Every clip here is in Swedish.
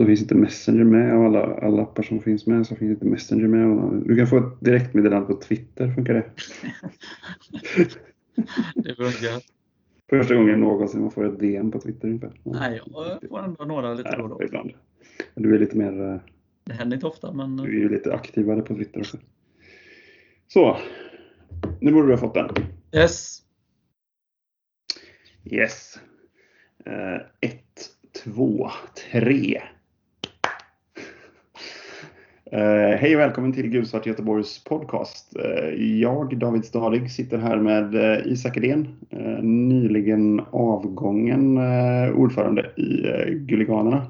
så finns inte Messenger med av alla, alla appar som finns med. Så finns inte Messenger med. Du kan få ett direktmeddelande på Twitter, funkar det? det funkar. Första gången någonsin man får ett DM på Twitter ungefär. Nej, jag får ändå några lite då och då. Ibland. Du är lite mer... Eh, det händer inte ofta, men... Du är ju lite aktivare på Twitter också. Så. Nu borde du ha fått den. Yes. Yes. Uh, ett, två, tre. Uh, hej och välkommen till Gulsvart Göteborgs podcast. Uh, jag, David Stadig, sitter här med uh, Isak Edén, nyligen avgången ordförande i Gulliganerna.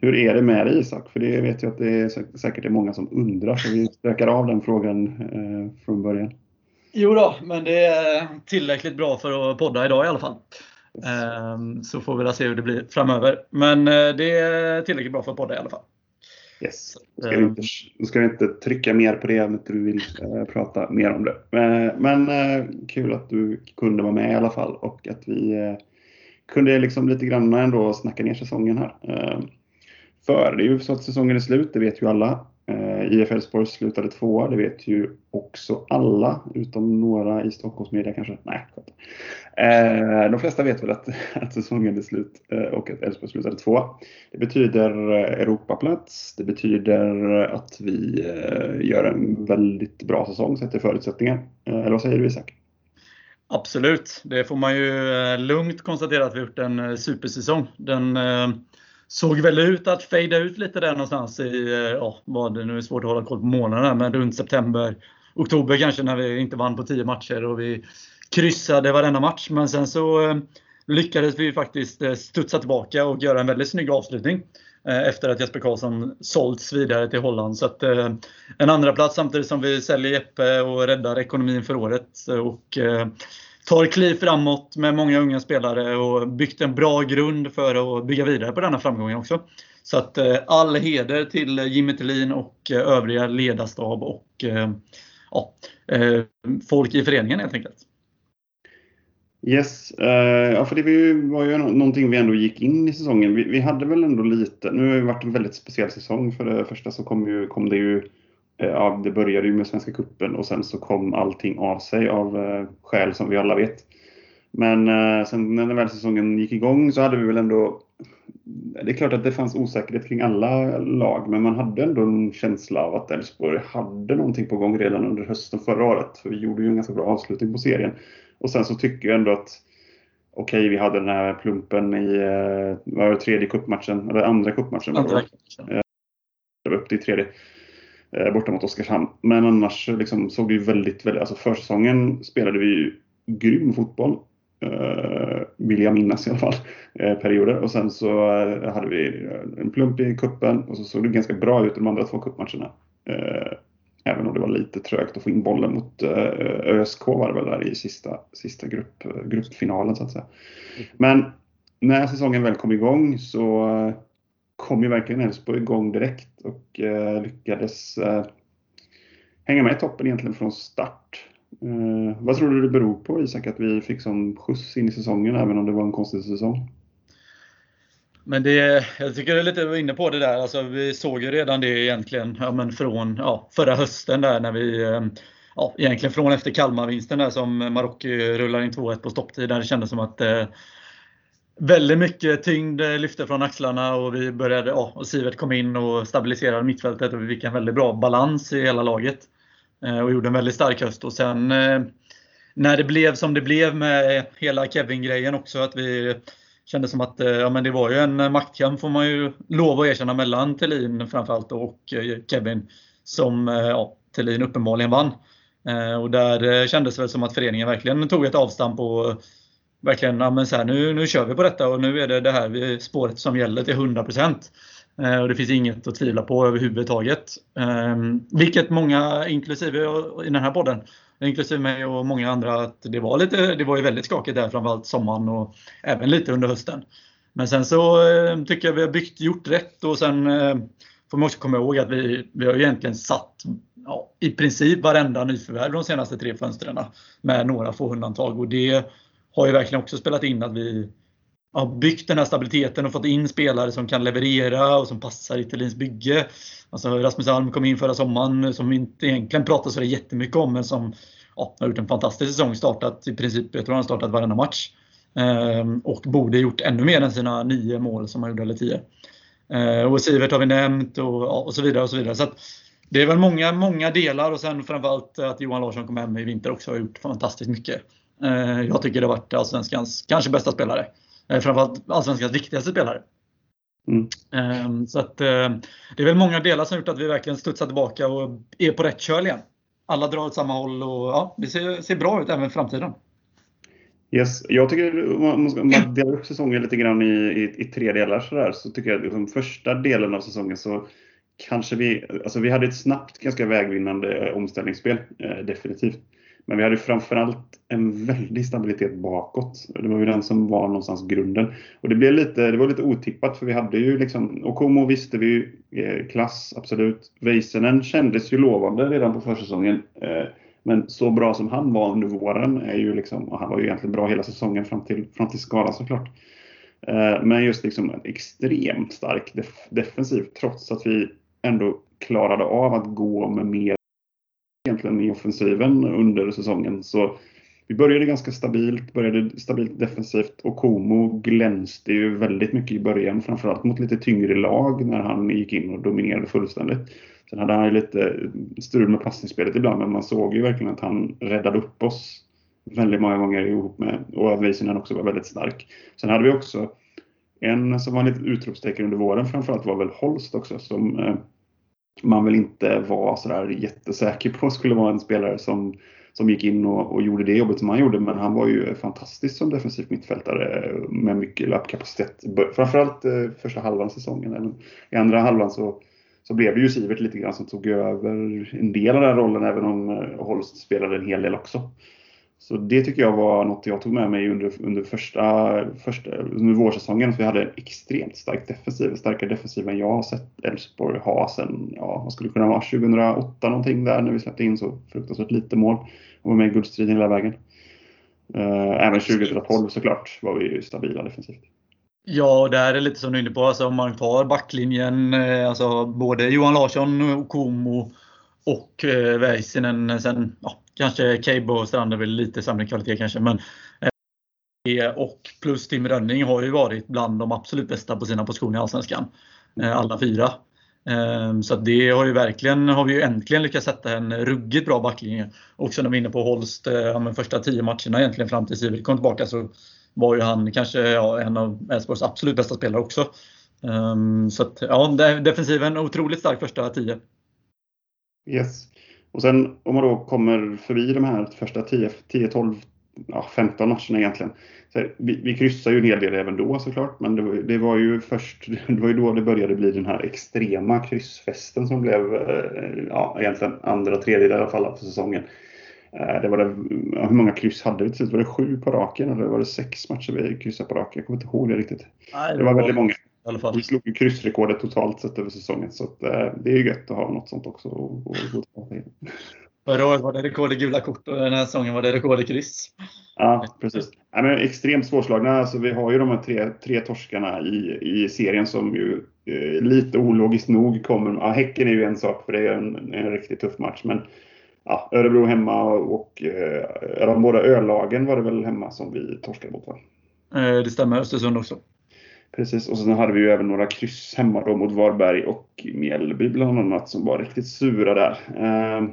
Hur är det med dig Isak? För det vet jag att det är säkert är många som undrar, så vi stökar av den frågan från början. Jo då, men det är tillräckligt bra för att podda idag i alla fall. Yes. Så får vi se hur det blir framöver. Men det är tillräckligt bra för att podda i alla fall. Yes. Ska, vi inte, då ska vi inte trycka mer på det om inte du vill äh, prata mer om det. Men, men äh, kul att du kunde vara med i alla fall och att vi äh, kunde liksom lite grann ändå snacka ner säsongen här. för det är ju så att säsongen är slut, det vet ju alla. Eh, IF Elfsborg slutade tvåa, det vet ju också alla, utom några i Stockholmsmedia kanske. Nej, eh, De flesta vet väl att, att säsongen är slut eh, och att Elfsborg slutade tvåa. Det betyder eh, Europaplats, det betyder eh, att vi eh, gör en väldigt bra säsong sett till förutsättningar. Eh, eller vad säger du Isak? Absolut, det får man ju lugnt konstatera att vi har gjort en supersäsong. Den såg väl ut att fejda ut lite där någonstans i, eh, ja, vad det nu är svårt att hålla koll på månaderna, men runt september, oktober kanske när vi inte vann på 10 matcher och vi kryssade varenda match. Men sen så eh, lyckades vi faktiskt eh, studsa tillbaka och göra en väldigt snygg avslutning efter att Jesper Karlsson sålts vidare till Holland. Så att, en andra plats samtidigt som vi säljer Jeppe och räddar ekonomin för året. Och tar kliv framåt med många unga spelare och byggt en bra grund för att bygga vidare på denna framgången också. Så att eh, all heder till eh, Jimmy Tillin och eh, övriga ledarstab och ja, folk i föreningen helt enkelt. Yes, ja för det var ju någonting vi ändå gick in i säsongen. Vi, vi hade väl ändå lite, nu har det varit en väldigt speciell säsong. För det första så kom, ju, kom det ju ja, det började ju med Svenska Kuppen och sen så kom allting av sig av eh, skäl som vi alla vet. Men eh, sen när den väl säsongen gick igång så hade vi väl ändå det är klart att det fanns osäkerhet kring alla lag, men man hade ändå en känsla av att Elfsborg hade någonting på gång redan under hösten förra året. För vi gjorde ju en ganska bra avslutning på serien. Och sen så tycker jag ändå att okej, okay, vi hade den här plumpen i var det, tredje kuppmatchen, eller andra kuppmatchen. Andra. Det var upp till tredje eh, borta mot Oskarshamn. Men annars liksom, såg det ju väldigt, väldigt, alltså försäsongen spelade vi ju grym fotboll. Eh, vill jag minnas i alla fall, eh, perioder. Och sen så eh, hade vi eh, en plump i kuppen och så såg det ganska bra ut de andra två kuppmatcherna. Eh, även om det var lite trögt att få in bollen mot ÖSK var det väl där i sista, sista grupp, gruppfinalen så att säga. Mm. Men när säsongen väl kom igång så kom ju verkligen Elfsborg igång direkt och eh, lyckades eh, hänga med i toppen egentligen från start. Eh, vad tror du det beror på Isak, att vi fick sån skjuts in i säsongen även om det var en konstig säsong? Men det, jag tycker du är lite inne på det där. Alltså, vi såg ju redan det egentligen ja, men från ja, förra hösten där när vi eh, ja, egentligen från efter Kalmarvinsten där som Marocko rullar in 2-1 på stopptid. Där det kändes som att eh, väldigt mycket tyngd eh, lyfte från axlarna och vi började, ja, och Sivert kom in och stabiliserade mittfältet och vi fick en väldigt bra balans i hela laget. Eh, och gjorde en väldigt stark höst. Och sen eh, när det blev som det blev med hela Kevin-grejen också, att vi kände som att ja, men det var ju en maktkamp får man ju lov att erkänna mellan Thelin framförallt och Kevin. Som ja, Thelin uppenbarligen vann. Och där kändes det väl som att föreningen verkligen tog ett avstamp och verkligen, ja, men så här, nu, nu kör vi på detta och nu är det det här spåret som gäller till 100%. Eh, och det finns inget att tvivla på överhuvudtaget. Eh, vilket många, inklusive i den här podden, inklusive mig och många andra, att det var, lite, det var ju väldigt skakigt där framförallt sommaren och även lite under hösten. Men sen så eh, tycker jag vi har byggt, gjort rätt och sen eh, får man också komma ihåg att vi, vi har egentligen satt ja, i princip varenda nyförvärv de senaste tre fönstren med några få undantag. Och det har ju verkligen också spelat in att vi har byggt den här stabiliteten och fått in spelare som kan leverera och som passar i Thelins bygge. Alltså Rasmus Alm kom in förra sommaren som vi inte egentligen pratar så jättemycket om men som ja, har gjort en fantastisk säsong. Startat i princip, jag tror han har startat varenda match. Ehm, och borde gjort ännu mer än sina nio mål som han gjorde, eller tio. Ehm, och Sivert har vi nämnt och, och så vidare. och så vidare. Så det är väl många, många delar och sen framförallt att Johan Larsson kom hem i vinter också har gjort fantastiskt mycket. Ehm, jag tycker det har varit Allsvenskans kanske bästa spelare. Framförallt Allsvenskans viktigaste spelare. Mm. Så att, det är väl många delar som gjort att vi verkligen studsar tillbaka och är på rätt köl igen. Alla drar åt samma håll och ja, det ser, ser bra ut även i framtiden. Yes. Jag tycker man, man delar upp säsongen lite grann i, i, i tre delar så, där, så tycker jag att liksom första delen av säsongen så kanske vi, alltså vi hade ett snabbt ganska vägvinnande omställningsspel, eh, definitivt. Men vi hade framförallt en väldig stabilitet bakåt. Det var ju den som var någonstans grunden. Och det, blev lite, det var lite otippat för vi hade ju liksom, Okomo visste vi ju, eh, klass absolut. Väisänen kändes ju lovande redan på försäsongen. Eh, men så bra som han var under våren är ju liksom, och han var ju egentligen bra hela säsongen fram till, fram till skada såklart. Eh, men just liksom en extremt stark def defensiv trots att vi ändå klarade av att gå med mer egentligen i offensiven under säsongen. Så vi började ganska stabilt, började stabilt defensivt och Como glänste ju väldigt mycket i början, framförallt mot lite tyngre lag när han gick in och dominerade fullständigt. Sen hade han ju lite strul med passningsspelet ibland, men man såg ju verkligen att han räddade upp oss väldigt många gånger ihop med, och att också var väldigt stark. Sen hade vi också en som var lite utropstecken under våren framförallt var väl Holst också som eh, man väl inte var sådär jättesäker på skulle vara en spelare som, som gick in och, och, gjorde det jobbet som han gjorde. Men han var ju fantastisk som defensiv mittfältare med mycket löpkapacitet. Framförallt eh, första halvan säsongen. Även I andra halvan så, så blev det ju Sivert lite grann som tog över en del av den rollen även om eh, Holst spelade en hel del också. Så det tycker jag var något jag tog med mig under, under första, första under vårsäsongen. För vi hade extremt stark defensiv, starkare defensiv än jag har sett Elfsborg ha sen, ja, vad skulle det kunna vara, 2008 någonting där när vi släppte in så fruktansvärt lite mål. Och var med i guldstriden hela vägen. Uh, även 2012 såklart var vi stabila defensivt. Ja, det här är lite som du är inne på. Alltså, om man tar backlinjen, eh, alltså både Johan Larsson, Komo och eh, Väisänen. Sen ja, kanske Cable och Strand är väl lite sämre kvalitet kanske. Men, eh, och plus Tim Rönning har ju varit bland de absolut bästa på sina positioner i Allsvenskan. Eh, alla fyra. Eh, så det har ju verkligen, har vi ju äntligen lyckats sätta en ruggigt bra backlinje. Också när vi är inne på Holst, eh, ja, första tio matcherna egentligen fram till Sivert kom tillbaka så var ju han kanske ja, en av Elfsborgs absolut bästa spelare också. Um, så att, ja, defensiven otroligt stark första tio. Yes. Och sen om man då kommer förbi de här första 10, 10 12, ja, 15 matcherna egentligen. Så vi, vi kryssar ju en hel del även då såklart, men det var, det var, ju först, det var ju då det började bli den här extrema kryssfesten som blev, eh, ja, egentligen andra, tredje i alla fall för säsongen. Eh, det var det, hur många kryss hade vi till slut? Var det sju på raken eller var det sex matcher vi kryssade på raken? Jag kommer inte ihåg det riktigt. Nej, det, det var, var väldigt många i alla fall. Vi slog ju kryssrekordet totalt sett över säsongen så att, eh, det är ju gött att ha något sånt också att gå tillbaka till. Förra året var det rekord i gula kort och den här säsongen var det rekord i kryss. Ja, precis. Ja, men extremt svårslagna. Alltså, vi har ju de här tre, tre torskarna i, i serien som ju eh, lite ologiskt nog kommer. Ja, häcken är ju en sak för det är en, en riktigt tuff match. Men ja, Örebro hemma och eh, de båda ölagen var det väl hemma som vi torskade mot va? Eh, det stämmer, Östersund också. Precis, och sen hade vi ju även några kryss hemma då mot Varberg och Mjällby bland annat som var riktigt sura där. Ehm,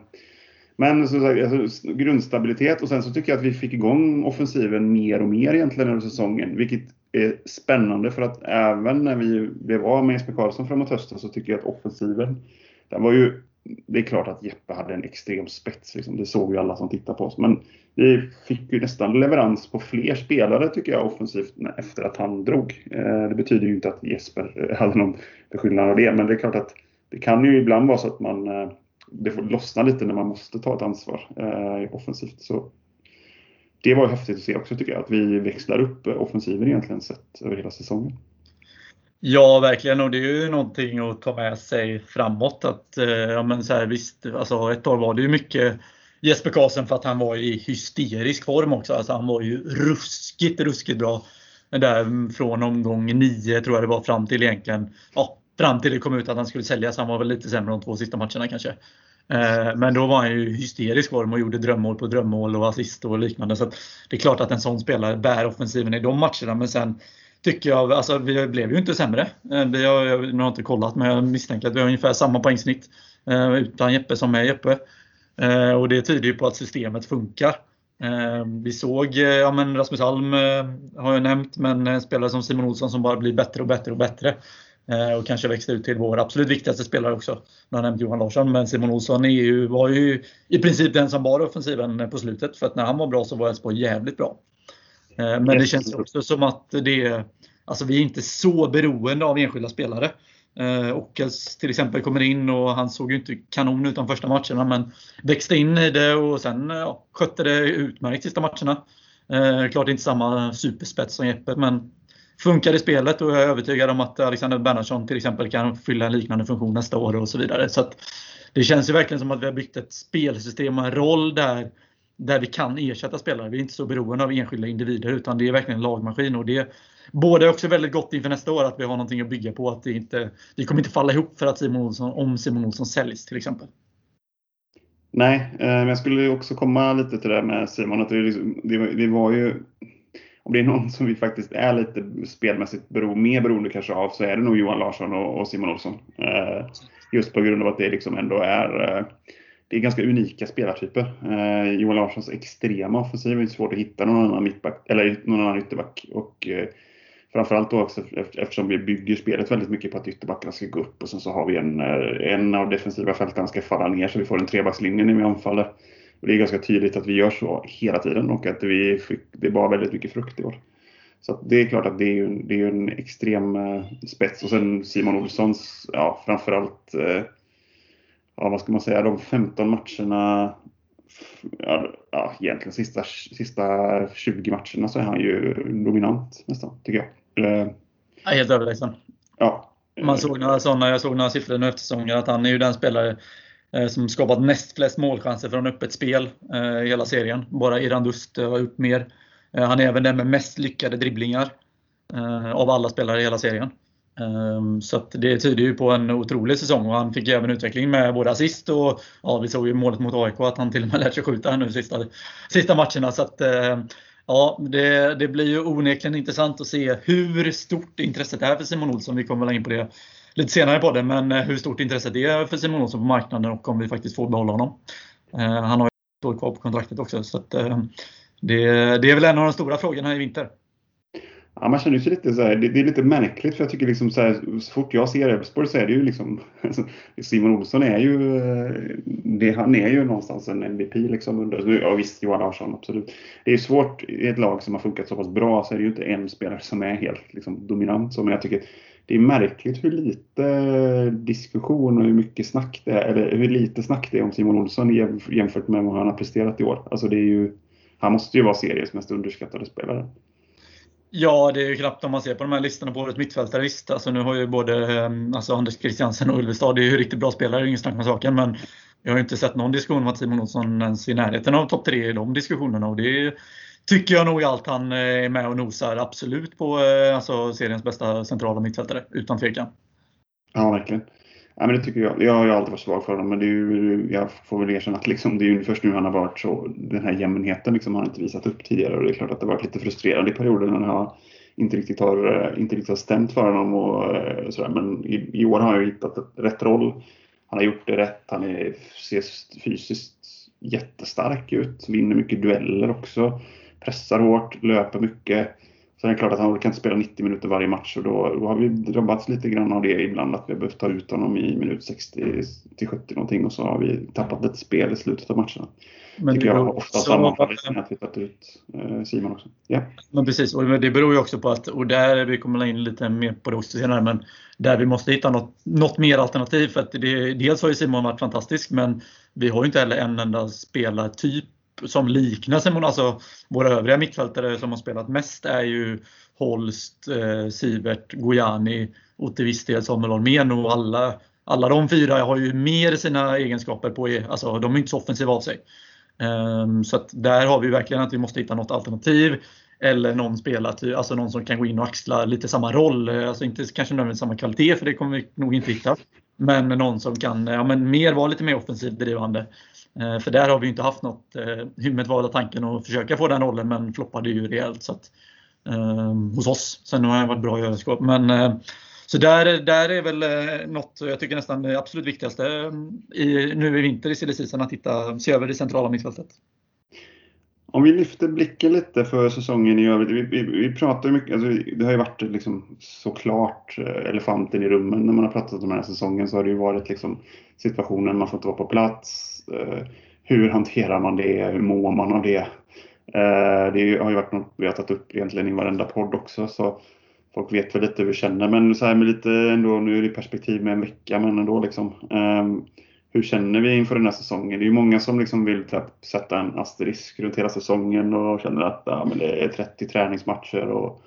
men som sagt, alltså, grundstabilitet och sen så tycker jag att vi fick igång offensiven mer och mer egentligen under säsongen. Vilket är spännande för att även när vi blev av med Jesper Karlsson framåt hösten så tycker jag att offensiven, den var ju det är klart att Jeppe hade en extrem spets. Liksom. Det såg ju alla som tittade på oss. Men vi fick ju nästan leverans på fler spelare tycker jag offensivt efter att han drog. Eh, det betyder ju inte att Jesper eh, hade någon beskyllning av det. Men det är klart att det kan ju ibland vara så att man eh, det får lossna lite när man måste ta ett ansvar offensivt. Så det var häftigt att se också tycker jag. Att vi växlar upp offensiven egentligen sett över hela säsongen. Ja, verkligen. Och det är ju någonting att ta med sig framåt. Att, eh, ja, men så här, visst, alltså ett år var det ju mycket Jesper Karlsson för att han var i hysterisk form också. Alltså han var ju ruskigt, ruskigt bra. där från omgång 9 tror jag det var fram till egentligen, ja, fram till det kom ut att han skulle säljas. Han var väl lite sämre de två sista matcherna kanske. Eh, men då var han ju hysterisk form och gjorde drömmål på drömmål och assist och liknande. Så det är klart att en sån spelare bär offensiven i de matcherna. Men sen tycker jag, alltså vi blev ju inte sämre. Eh, vi har, jag har inte kollat men jag misstänker att vi har ungefär samma poängsnitt eh, utan Jeppe som med Jeppe. Eh, och det tyder ju på att systemet funkar. Vi såg, ja men Rasmus Alm har jag nämnt, men en spelare som Simon Olsson som bara blir bättre och bättre och bättre. Och kanske växte ut till vår absolut viktigaste spelare också. Nu har jag nämnt Johan Larsson, men Simon Olsson är ju, var ju i princip den som bar offensiven på slutet. För att när han var bra så var Elfsborg jävligt bra. Eh, men det känns också som att det, alltså vi är inte så beroende av enskilda spelare. Eh, Ockels till exempel kommer in och han såg ju inte kanon ut de första matcherna men växte in i det och sen ja, skötte det utmärkt sista matcherna. Klart inte samma superspets som Jeppe men funkar i spelet och jag är övertygad om att Alexander Bernhardsson till exempel kan fylla en liknande funktion nästa år och så vidare. Så Det känns ju verkligen som att vi har byggt ett spelsystem och en roll där, där vi kan ersätta spelare. Vi är inte så beroende av enskilda individer utan det är verkligen en lagmaskin. Och det är också väldigt gott inför nästa år att vi har någonting att bygga på. Att det inte, vi kommer inte falla ihop för att Simon Olsson, om Simon Olsson säljs till exempel. Nej, eh, men jag skulle också komma lite till det med Simon. Att det, liksom, det, det var ju om det är någon som vi faktiskt är lite spelmässigt bero, mer beroende kanske av så är det nog Johan Larsson och, och Simon Olsson. Eh, just på grund av att det liksom ändå är eh, det är ganska unika spelartyper. Eh, Johan Larssons extrema offensiv är svårt att hitta någon annan mittback eller någon annan ytterback. Och, eh, framförallt då också eftersom vi bygger spelet väldigt mycket på att ytterbackarna ska gå upp och sen så har vi en, eh, en av defensiva fältarna ska falla ner så vi får en trebackslinje när vi anfaller. Och det är ganska tydligt att vi gör så hela tiden och att vi fick, det bar väldigt mycket frukt i år. Så det är klart att det är ju, det är en extrem eh, spets. Och sen Simon Olssons, ja framförallt, eh, ja vad ska man säga, de 15 matcherna, ja, ja egentligen sista, sista 20 matcherna så är han ju dominant nästan, tycker jag. Eh, ja, helt överlägsen. Ja. Man såg några sådana, jag såg några siffror nu efter säsongen att han är ju den spelare Eh, som skapat näst flest målchanser från öppet spel eh, i hela serien. Bara Irandust har gjort mer. Eh, han är även den med mest lyckade dribblingar av alla spelare i hela serien. Ehm, så det tyder ju på en otrolig säsong och han fick ju även utveckling med både assist och ja, vi såg ju målet mot AIK att han till och med lärt sig skjuta här nu sista, sista matcherna. Så att, ehm, ja, det, det blir ju onekligen intressant att se hur stort intresset är för Simon Olsson. Vi kommer väl in på det lite senare på det, men eh, hur stort intresset är för Simon Olsson på marknaden och om vi faktiskt får behålla honom. Ehm, han har ju ett år kvar på kontraktet också, så att, det, det är väl en av de stora frågorna i vinter. Ja, man känner sig lite så här, det, det, är lite märkligt för jag tycker liksom så, här, så fort jag ser Elfsborg så är det ju liksom Simon Olsson är ju eh, det, han är ju någonstans en MVP liksom under, ja visst Johan Larsson absolut. Det är svårt i ett lag som har funkat så pass bra så är det ju inte en spelare som är helt liksom, dominant så men jag tycker det är märkligt hur lite diskussion och hur mycket snack det är, eller hur lite snack det är om Simon Olsson jämfört med vad han har presterat i år. Alltså det är ju, han måste ju vara seriens mest underskattade spelare. Ja, det är ju knappt om man ser på de här listorna på årets mittfältare. Visst, alltså nu har ju både ehm, alltså Anders Christiansen och Ulvestad, det är ju riktigt bra spelare, inget snack med saken. Men jag har ju inte sett någon diskussion om att Simon Olsson ens i närheten av topp tre i de diskussionerna. Och det är, tycker jag nog allt han eh, är med och nosar absolut på eh, alltså, seriens bästa centrala mittfältare, utan tvekan. Ja, verkligen. Ja, men det tycker jag. Jag har ju alltid varit svag för honom, men det är ju, jag får väl erkänna att liksom, det är ju först nu han har varit så, den här jämnheten liksom, har han inte visat upp tidigare och det är klart att det har varit lite frustrerande i perioder när han inte riktigt har, eh, inte riktigt har stämt för honom och eh, sådär. Men i, i år har han ju hittat rätt roll. Han har gjort det rätt. Han är, ser fysiskt jättestark ut. Vinner mycket dueller också pressar hårt, löper mycket. Sen är det klart att han kan inte spela 90 minuter varje match och då, då har vi drabbats lite grann av det ibland att vi har behövt ta ut honom i minut 60 till 70 någonting och så har vi tappat lite spel i slutet av matcherna. Men tycker jag ofta sammanfallit med att vi tagit ut eh, Simon också. Ja. Men precis, och det beror ju också på att, och där vi kommer in lite mer på det också senare, men där vi måste hitta något, något mer alternativ. För att det, dels har ju Simon varit fantastisk, men vi har ju inte heller en enda spelartyp som liknar Simon, alltså våra övriga mittfältare som har spelat mest är ju Holst, eh, Sivert, Gojani och till viss del Samuel Holmén och alla, alla de fyra har ju mer sina egenskaper på, alltså de är inte så offensiva av sig. Um, så att där har vi verkligen att vi måste hitta något alternativ. Eller någon spelare, alltså någon som kan gå in och axla lite samma roll. Eh, alltså inte kanske nödvändigtvis samma kvalitet, för det kommer vi nog inte hitta. Men någon som kan eh, ja, men mer vara lite mer offensivt drivande. Eh, för där har vi inte haft något. Eh, Hymmet var tanken att försöka få den rollen men floppade ju rejält. Så att, eh, hos oss. Sen har han varit bra i överskott. Men, eh, så där, där är väl eh, något, jag tycker nästan det absolut viktigaste i, nu i vinter i silly att titta, se över det centrala mittfältet. Om vi lyfter blicken lite för säsongen i övrigt. Vi, vi, vi pratar mycket, alltså det har ju varit liksom såklart elefanten i rummen när man har pratat om den här säsongen så har det ju varit liksom situationen man får inte vara på plats. Eh, hur hanterar man det? Hur mår man av det? Eh, det har ju varit något vi har tagit upp egentligen i varenda podd också så folk vet väl lite hur vi känner. Men så här med lite ändå, nu är det perspektiv med en vecka men ändå liksom. Um, hur känner vi inför den här säsongen? Det är ju många som liksom vill typ sätta en asterisk runt hela säsongen och känner att ja, men det är 30 träningsmatcher och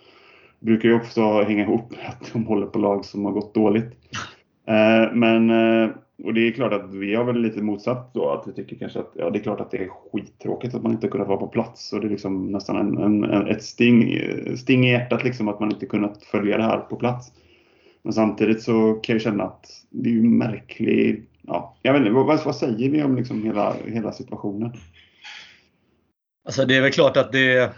brukar ju också hänga ihop med att de håller på lag som har gått dåligt. Eh, men, och det är klart att vi har väl lite motsatt då, att vi tycker kanske att ja, det är klart att det är skittråkigt att man inte kunnat vara på plats och det är liksom nästan en, en, ett sting, sting i hjärtat liksom att man inte kunnat följa det här på plats. Men samtidigt så kan jag känna att det är ju märkligt ja, jag vet inte, vad, vad säger vi om liksom hela, hela situationen? Alltså det är väl klart att det,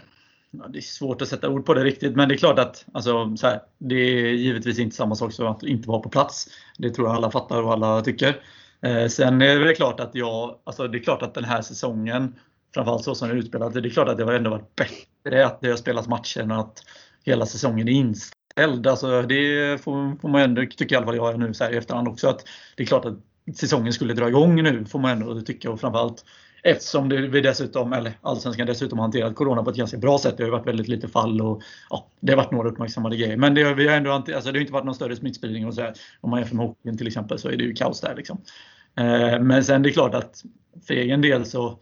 ja, det är svårt att sätta ord på det riktigt, men det är klart att alltså, så här, det är givetvis inte samma sak som att inte vara på plats. Det tror jag alla fattar och alla tycker. Eh, sen är det klart att jag, alltså det är klart att den här säsongen, framförallt så som den utspelade, det är klart att det har ändå varit bättre att det har spelats matcher än att hela säsongen är inställd. Alltså det får, får man ändå, tycker i alla fall jag nu så här i efterhand också, att det är klart att säsongen skulle dra igång nu får man ändå tycka och framförallt eftersom det, vi dessutom, eller Allsvenskan dessutom hanterat Corona på ett ganska bra sätt. Det har varit väldigt lite fall och ja, det har varit några uppmärksammade grejer. Men det, vi har ändå, alltså det har inte varit någon större smittspridning och så här. Om man jämför med hockeyn till exempel så är det ju kaos där. Liksom. Eh, men sen det är klart att för egen del så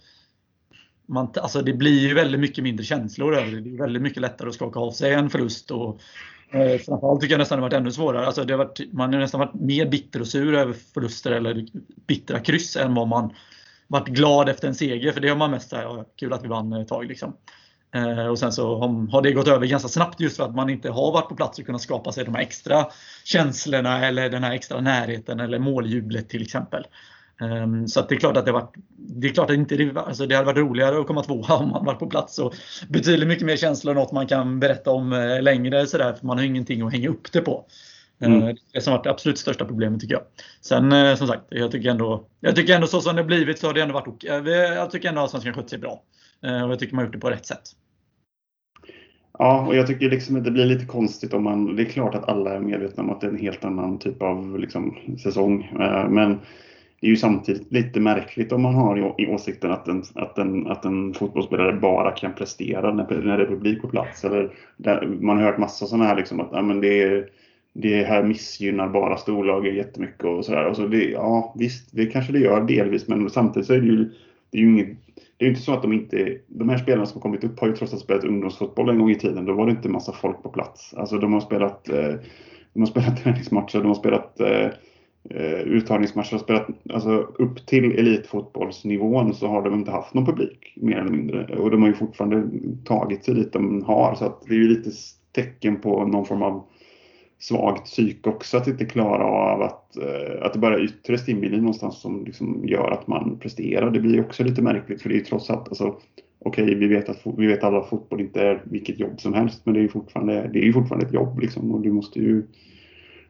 man, alltså det blir ju väldigt mycket mindre känslor över det. Det är väldigt mycket lättare att skaka av sig en förlust och Eh, framförallt tycker jag nästan det har varit ännu svårare. Alltså det har varit, man har nästan varit mer bitter och sur över förluster eller bittra kryss än vad man varit glad efter en seger. För det har man mest såhär, ja, kul att vi vann ett tag. Liksom. Eh, och sen så har det gått över ganska snabbt just för att man inte har varit på plats och kunnat skapa sig de här extra känslorna eller den här extra närheten eller måljublet till exempel. Um, så det är klart att det, varit, det är klart att inte, alltså det hade varit roligare att komma tvåa om man varit på plats och betydligt mycket mer känslor och något man kan berätta om eh, längre. längre sådär för man har ingenting att hänga upp det på. Mm. Uh, det som varit det absolut största problemet tycker jag. Sen uh, som sagt, jag tycker ändå, jag tycker ändå så som det blivit så har det ändå varit okej. Jag tycker ändå att Svenskan skött sig bra. Och jag tycker man har gjort det på rätt sätt. Ja, och jag tycker liksom att det blir lite konstigt om man... Det är klart att alla är medvetna om att det är en helt annan typ av liksom, säsong. Men det är ju samtidigt lite märkligt om man har i åsikten att en, att en, att en fotbollsspelare bara kan prestera när, när det är publik på plats. Eller där, man har hört massa sådana här liksom att ja, men det, det här missgynnar bara storlagen jättemycket och sådär. Och så det, ja visst, det kanske det gör delvis men samtidigt så är det ju, det är ju inget det är inte så att de inte, de här spelarna som har kommit upp har ju trots allt spelat ungdomsfotboll en gång i tiden. Då var det inte massa folk på plats. Alltså de har spelat, eh, de har spelat träningsmatcher, de har spelat eh, eh uttagningsmatcher och spelat alltså, upp till elitfotbollsnivån så har de inte haft någon publik mer eller mindre. Och de har ju fortfarande tagit sig dit de har. Så att det är ju lite tecken på någon form av svagt psyke också att inte klara av att, eh, att det bara är yttre stimuli någonstans som liksom gör att man presterar. Det blir också lite märkligt för det är ju trots allt alltså, Okej, okay, vi, vet att, vi vet alla att fotboll inte är vilket jobb som helst men det är ju fortfarande, det är ju fortfarande ett jobb liksom och du måste ju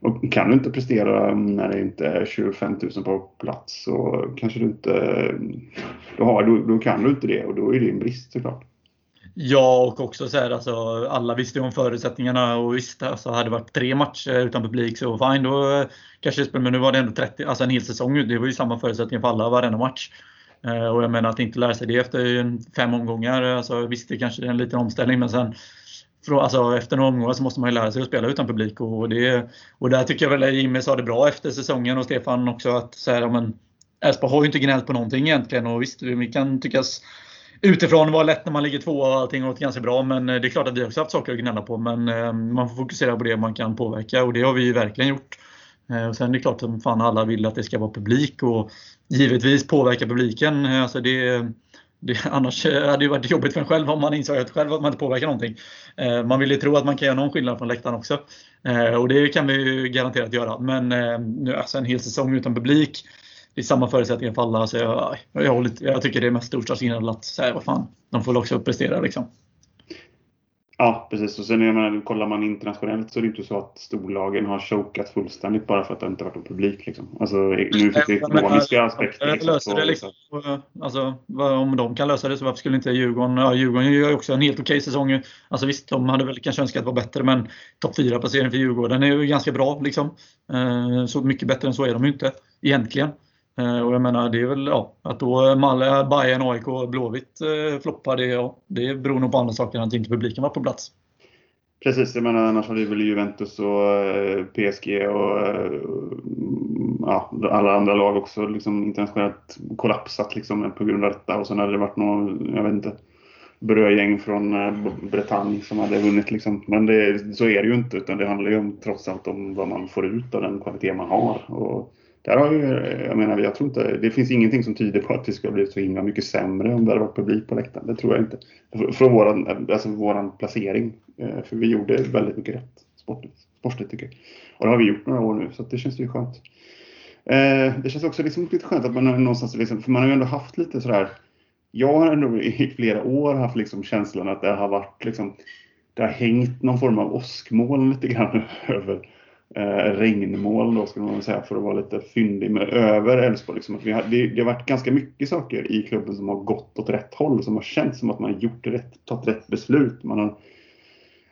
och kan du inte prestera när det inte är 25 000 på plats så kanske du inte... Då, har, då, då kan du inte det och då är det en brist såklart. Ja, och också så här, alltså, alla visste ju om förutsättningarna och visst, alltså, hade det varit tre matcher utan publik så fine, då eh, kanske det. Men nu var det ändå 30, alltså en hel säsong. Det var ju samma förutsättningar för alla varenda match. Eh, och jag menar att inte lära sig det efter fem omgångar. Alltså, visst, det kanske är en liten omställning, men sen alltså efter några omgångar så måste man ju lära sig att spela utan publik. Och, det, och där tycker jag väl Jimmy sa det bra efter säsongen och Stefan också att så här, men Elfsborg har ju inte gnällt på någonting egentligen och visst, vi kan tyckas utifrån var lätt när man ligger två och allting har gått ganska bra. Men eh, det är klart att vi också haft saker att gnälla på. Men eh, man får fokusera på det man kan påverka och det har vi ju verkligen gjort. Eh, och sen är det klart att fan alla vill att det ska vara publik och givetvis påverka publiken. Alltså det, det, annars hade det varit jobbigt för en själv om man insåg att själv att man inte påverkar någonting. Man vill ju tro att man kan göra någon skillnad från läktaren också. Och det kan vi ju garanterat göra. Men nu, alltså en hel säsong utan publik, det är samma förutsättningar för alla. Så jag, jag, jag, jag tycker det är mest storstadsinnehåll att säga vad fan, de får också prestera liksom. Ja, precis. Och sen jag menar, kollar man internationellt så är det inte så att storlagen har chokat fullständigt bara för att det inte varit någon publik. Liksom. Alltså, nu finns det ekonomiska aspekter. Liksom, löser det liksom, alltså, om de kan lösa det så varför skulle inte Djurgården... Ja, Djurgården gör ju också en helt okej okay säsong. Alltså visst, de hade väl kanske önskat vara bättre men topp 4 placering för Djurgården är ju ganska bra. Liksom. Eh, så mycket bättre än så är de ju inte egentligen. Eh, och jag menar, det är väl ja, att då Malle, Bayern, AIK och Blåvitt eh, floppar, det, ja, det beror nog på andra saker än att inte publiken var på plats. Precis, jag menar annars hade väl Juventus och eh, PSG och eh, ja, alla andra lag också liksom internationellt kollapsat liksom, på grund av detta. Och sen hade det varit någon, jag vet inte, brödgäng från eh, Bretagne som hade vunnit. Liksom. Men det, så är det ju inte, utan det handlar ju om, trots allt om vad man får ut av den kvalitet man har. Och där har ju, eh, jag menar, jag tror inte, det finns ingenting som tyder på att det skulle bli så himla mycket sämre om det hade varit publik på läktaren. Det tror jag inte. Från våran, eh, alltså våran placering. Eh, för vi gjorde väldigt mycket rätt sportligt, sportligt tycker jag. Och det har vi gjort några år nu, så det känns ju skönt. Det känns också liksom lite skönt att man någonstans, liksom, för man har ju ändå haft lite sådär, jag har ändå i flera år haft liksom känslan att det har varit liksom, det har hängt någon form av åskmoln lite grann över eh, regnmål då skulle man säga för att vara lite fyndig med över Elfsborg. Liksom. det, det har varit ganska mycket saker i klubben som har gått åt rätt håll, som har känts som att man har gjort rätt, tagit rätt beslut. Man har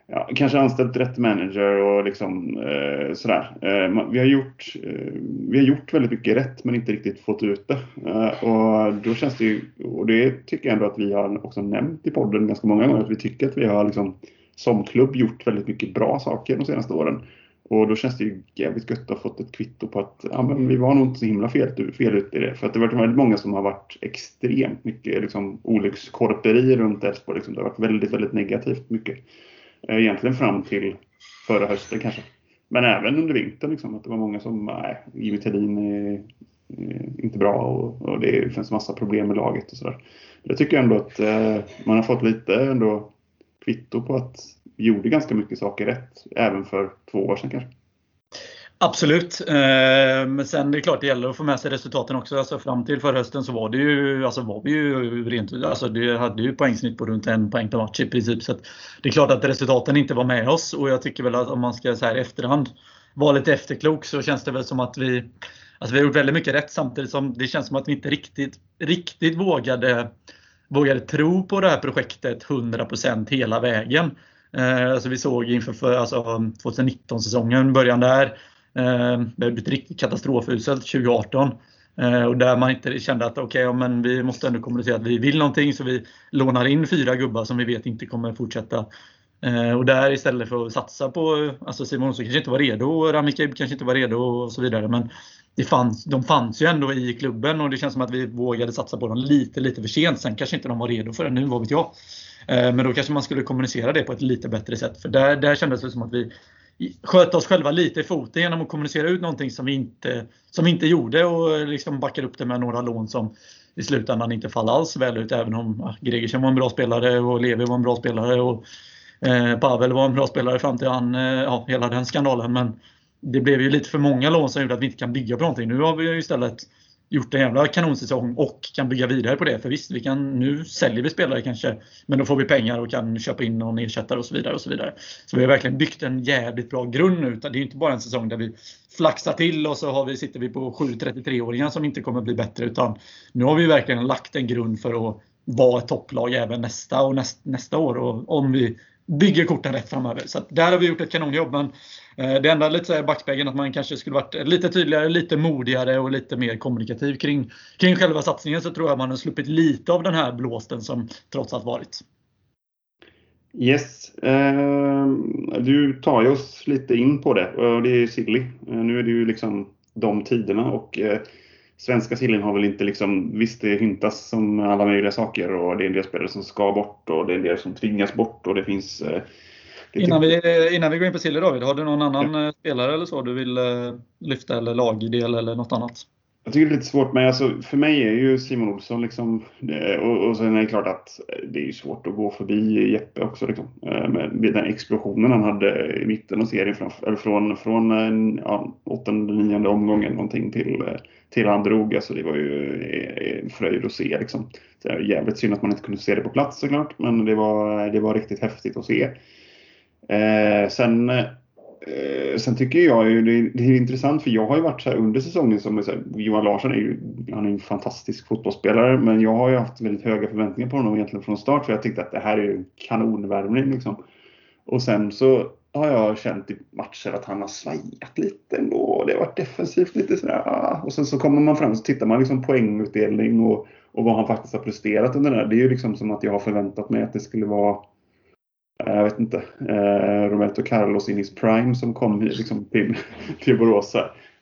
ja, kanske anställt rätt manager och liksom eh, sådär. Eh, vi, har gjort, eh, vi har gjort väldigt mycket rätt men inte riktigt fått ut det. Eh, och då känns det ju, och det tycker jag ändå att vi har också nämnt i podden ganska många gånger, att vi tycker att vi har liksom som klubb gjort väldigt mycket bra saker de senaste åren. Och då känns det ju jävligt gött att ha fått ett kvitto på att ja, men vi var nog inte så himla fel, fel ute i det. För att det har varit väldigt många som har varit extremt mycket liksom, olyckskorperi runt Elfsborg. Liksom. Det har varit väldigt, väldigt negativt mycket. Eh, egentligen fram till förra hösten kanske. Men även under vintern. Liksom, att det var många som, nej, Jimmy Thelin är, är inte bra och, och, det finns massa problem med laget och sådär. Jag tycker ändå att eh, man har fått lite ändå kvitto på att vi gjorde ganska mycket saker rätt, även för två år sedan kanske. Absolut. Eh, men sen det är klart det gäller att få med sig resultaten också. Alltså fram till förra hösten så var det ju, alltså var vi ju rent, alltså det hade ju poängsnitt på runt en poäng per match i princip. Så det är klart att resultaten inte var med oss och jag tycker väl att om man ska så här i efterhand vara lite efterklok så känns det väl som att vi, alltså vi har gjort väldigt mycket rätt samtidigt som det känns som att vi inte riktigt, riktigt vågade, vågade tro på det här projektet 100% hela vägen. Eh, alltså vi såg inför för, alltså 2019-säsongen, början där. Eh, det hade blivit riktigt katastrofuselt 2018. Eh, och där man inte kände att okej, okay, men vi måste ändå kommunicera att vi vill någonting så vi lånar in fyra gubbar som vi vet inte kommer fortsätta. Eh, och där istället för att satsa på, alltså Simon Olsson kanske inte var redo, Rami kanske inte var redo och så vidare. Men det fanns, de fanns ju ändå i klubben och det känns som att vi vågade satsa på dem lite, lite för sent. Sen kanske inte de var redo för det nu, vad vet jag. Eh, men då kanske man skulle kommunicera det på ett lite bättre sätt. För där, där kändes det som att vi sköt oss själva lite i foten genom att kommunicera ut någonting som vi inte, som vi inte gjorde och liksom backade upp det med några lån som i slutändan inte fall alls väl ut. Även om ja, Gregersen var en bra spelare och Levi var en bra spelare och eh, Pavel var en bra spelare fram till han, eh, ja, hela den skandalen. Men det blev ju lite för många lån som gjorde att vi inte kan bygga på någonting. Nu har vi istället gjort en jävla kanonsäsong och kan bygga vidare på det. För visst, vi kan, nu säljer vi spelare kanske, men då får vi pengar och kan köpa in någon ersättare och så vidare. och Så vidare. Så vi har verkligen byggt en jävligt bra grund nu. Det är inte bara en säsong där vi flaxar till och så har vi, sitter vi på 7 33-åringar som inte kommer bli bättre. Utan nu har vi verkligen lagt en grund för att vara ett topplag även nästa och näst, nästa år. Och om vi bygger korten rätt framöver. Så där har vi gjort ett kanonjobb. Men eh, det enda lite så backspegeln att man kanske skulle varit lite tydligare, lite modigare och lite mer kommunikativ kring, kring själva satsningen så tror jag man har sluppit lite av den här blåsten som trots allt varit. Yes. Ehm, du tar ju oss lite in på det och det är Silly. Eh, nu är det ju liksom de tiderna och eh, svenska sillen har väl inte liksom, visst det hintas som alla möjliga saker och det är en del spelare som ska bort och det är en del som tvingas bort och det finns eh, Innan vi, innan vi går in på Silly David, har du någon annan ja. Eh, spelare eller så du vill eh, lyfta eller lagdel eller något annat? Jag tycker det är lite svårt, men alltså, för mig är ju Simon Olsson liksom, eh, och, och sen är det klart att eh, det är svårt att gå förbi Jeppe också. Liksom. Eh, med den explosionen han hade i mitten av serien, från, eller från, från ja, åttonde, nionde omgången någonting till, till han drog. Alltså, det var ju en fröjd att se. Liksom. Så jävligt synd att man inte kunde se det på plats såklart, men det var, det var riktigt häftigt att se. Eh, sen Eh, sen tycker jag ju det, det, är intressant för jag har ju varit så här under säsongen som så här, Johan Larsson är ju han är en fantastisk fotbollsspelare men jag har ju haft väldigt höga förväntningar på honom egentligen från start för jag tyckte att det här är ju kanonvärmning liksom. Och sen så har jag känt i matcher att han har svajat lite ändå. Det har varit defensivt lite sådär. Ah. Och sen så kommer man fram och så tittar man liksom poängutdelning och, och vad han faktiskt har presterat under det här. Det är ju liksom som att jag har förväntat mig att det skulle vara jag vet inte, eh, Roberto Carlos in his prime som kom liksom, till, till Borås.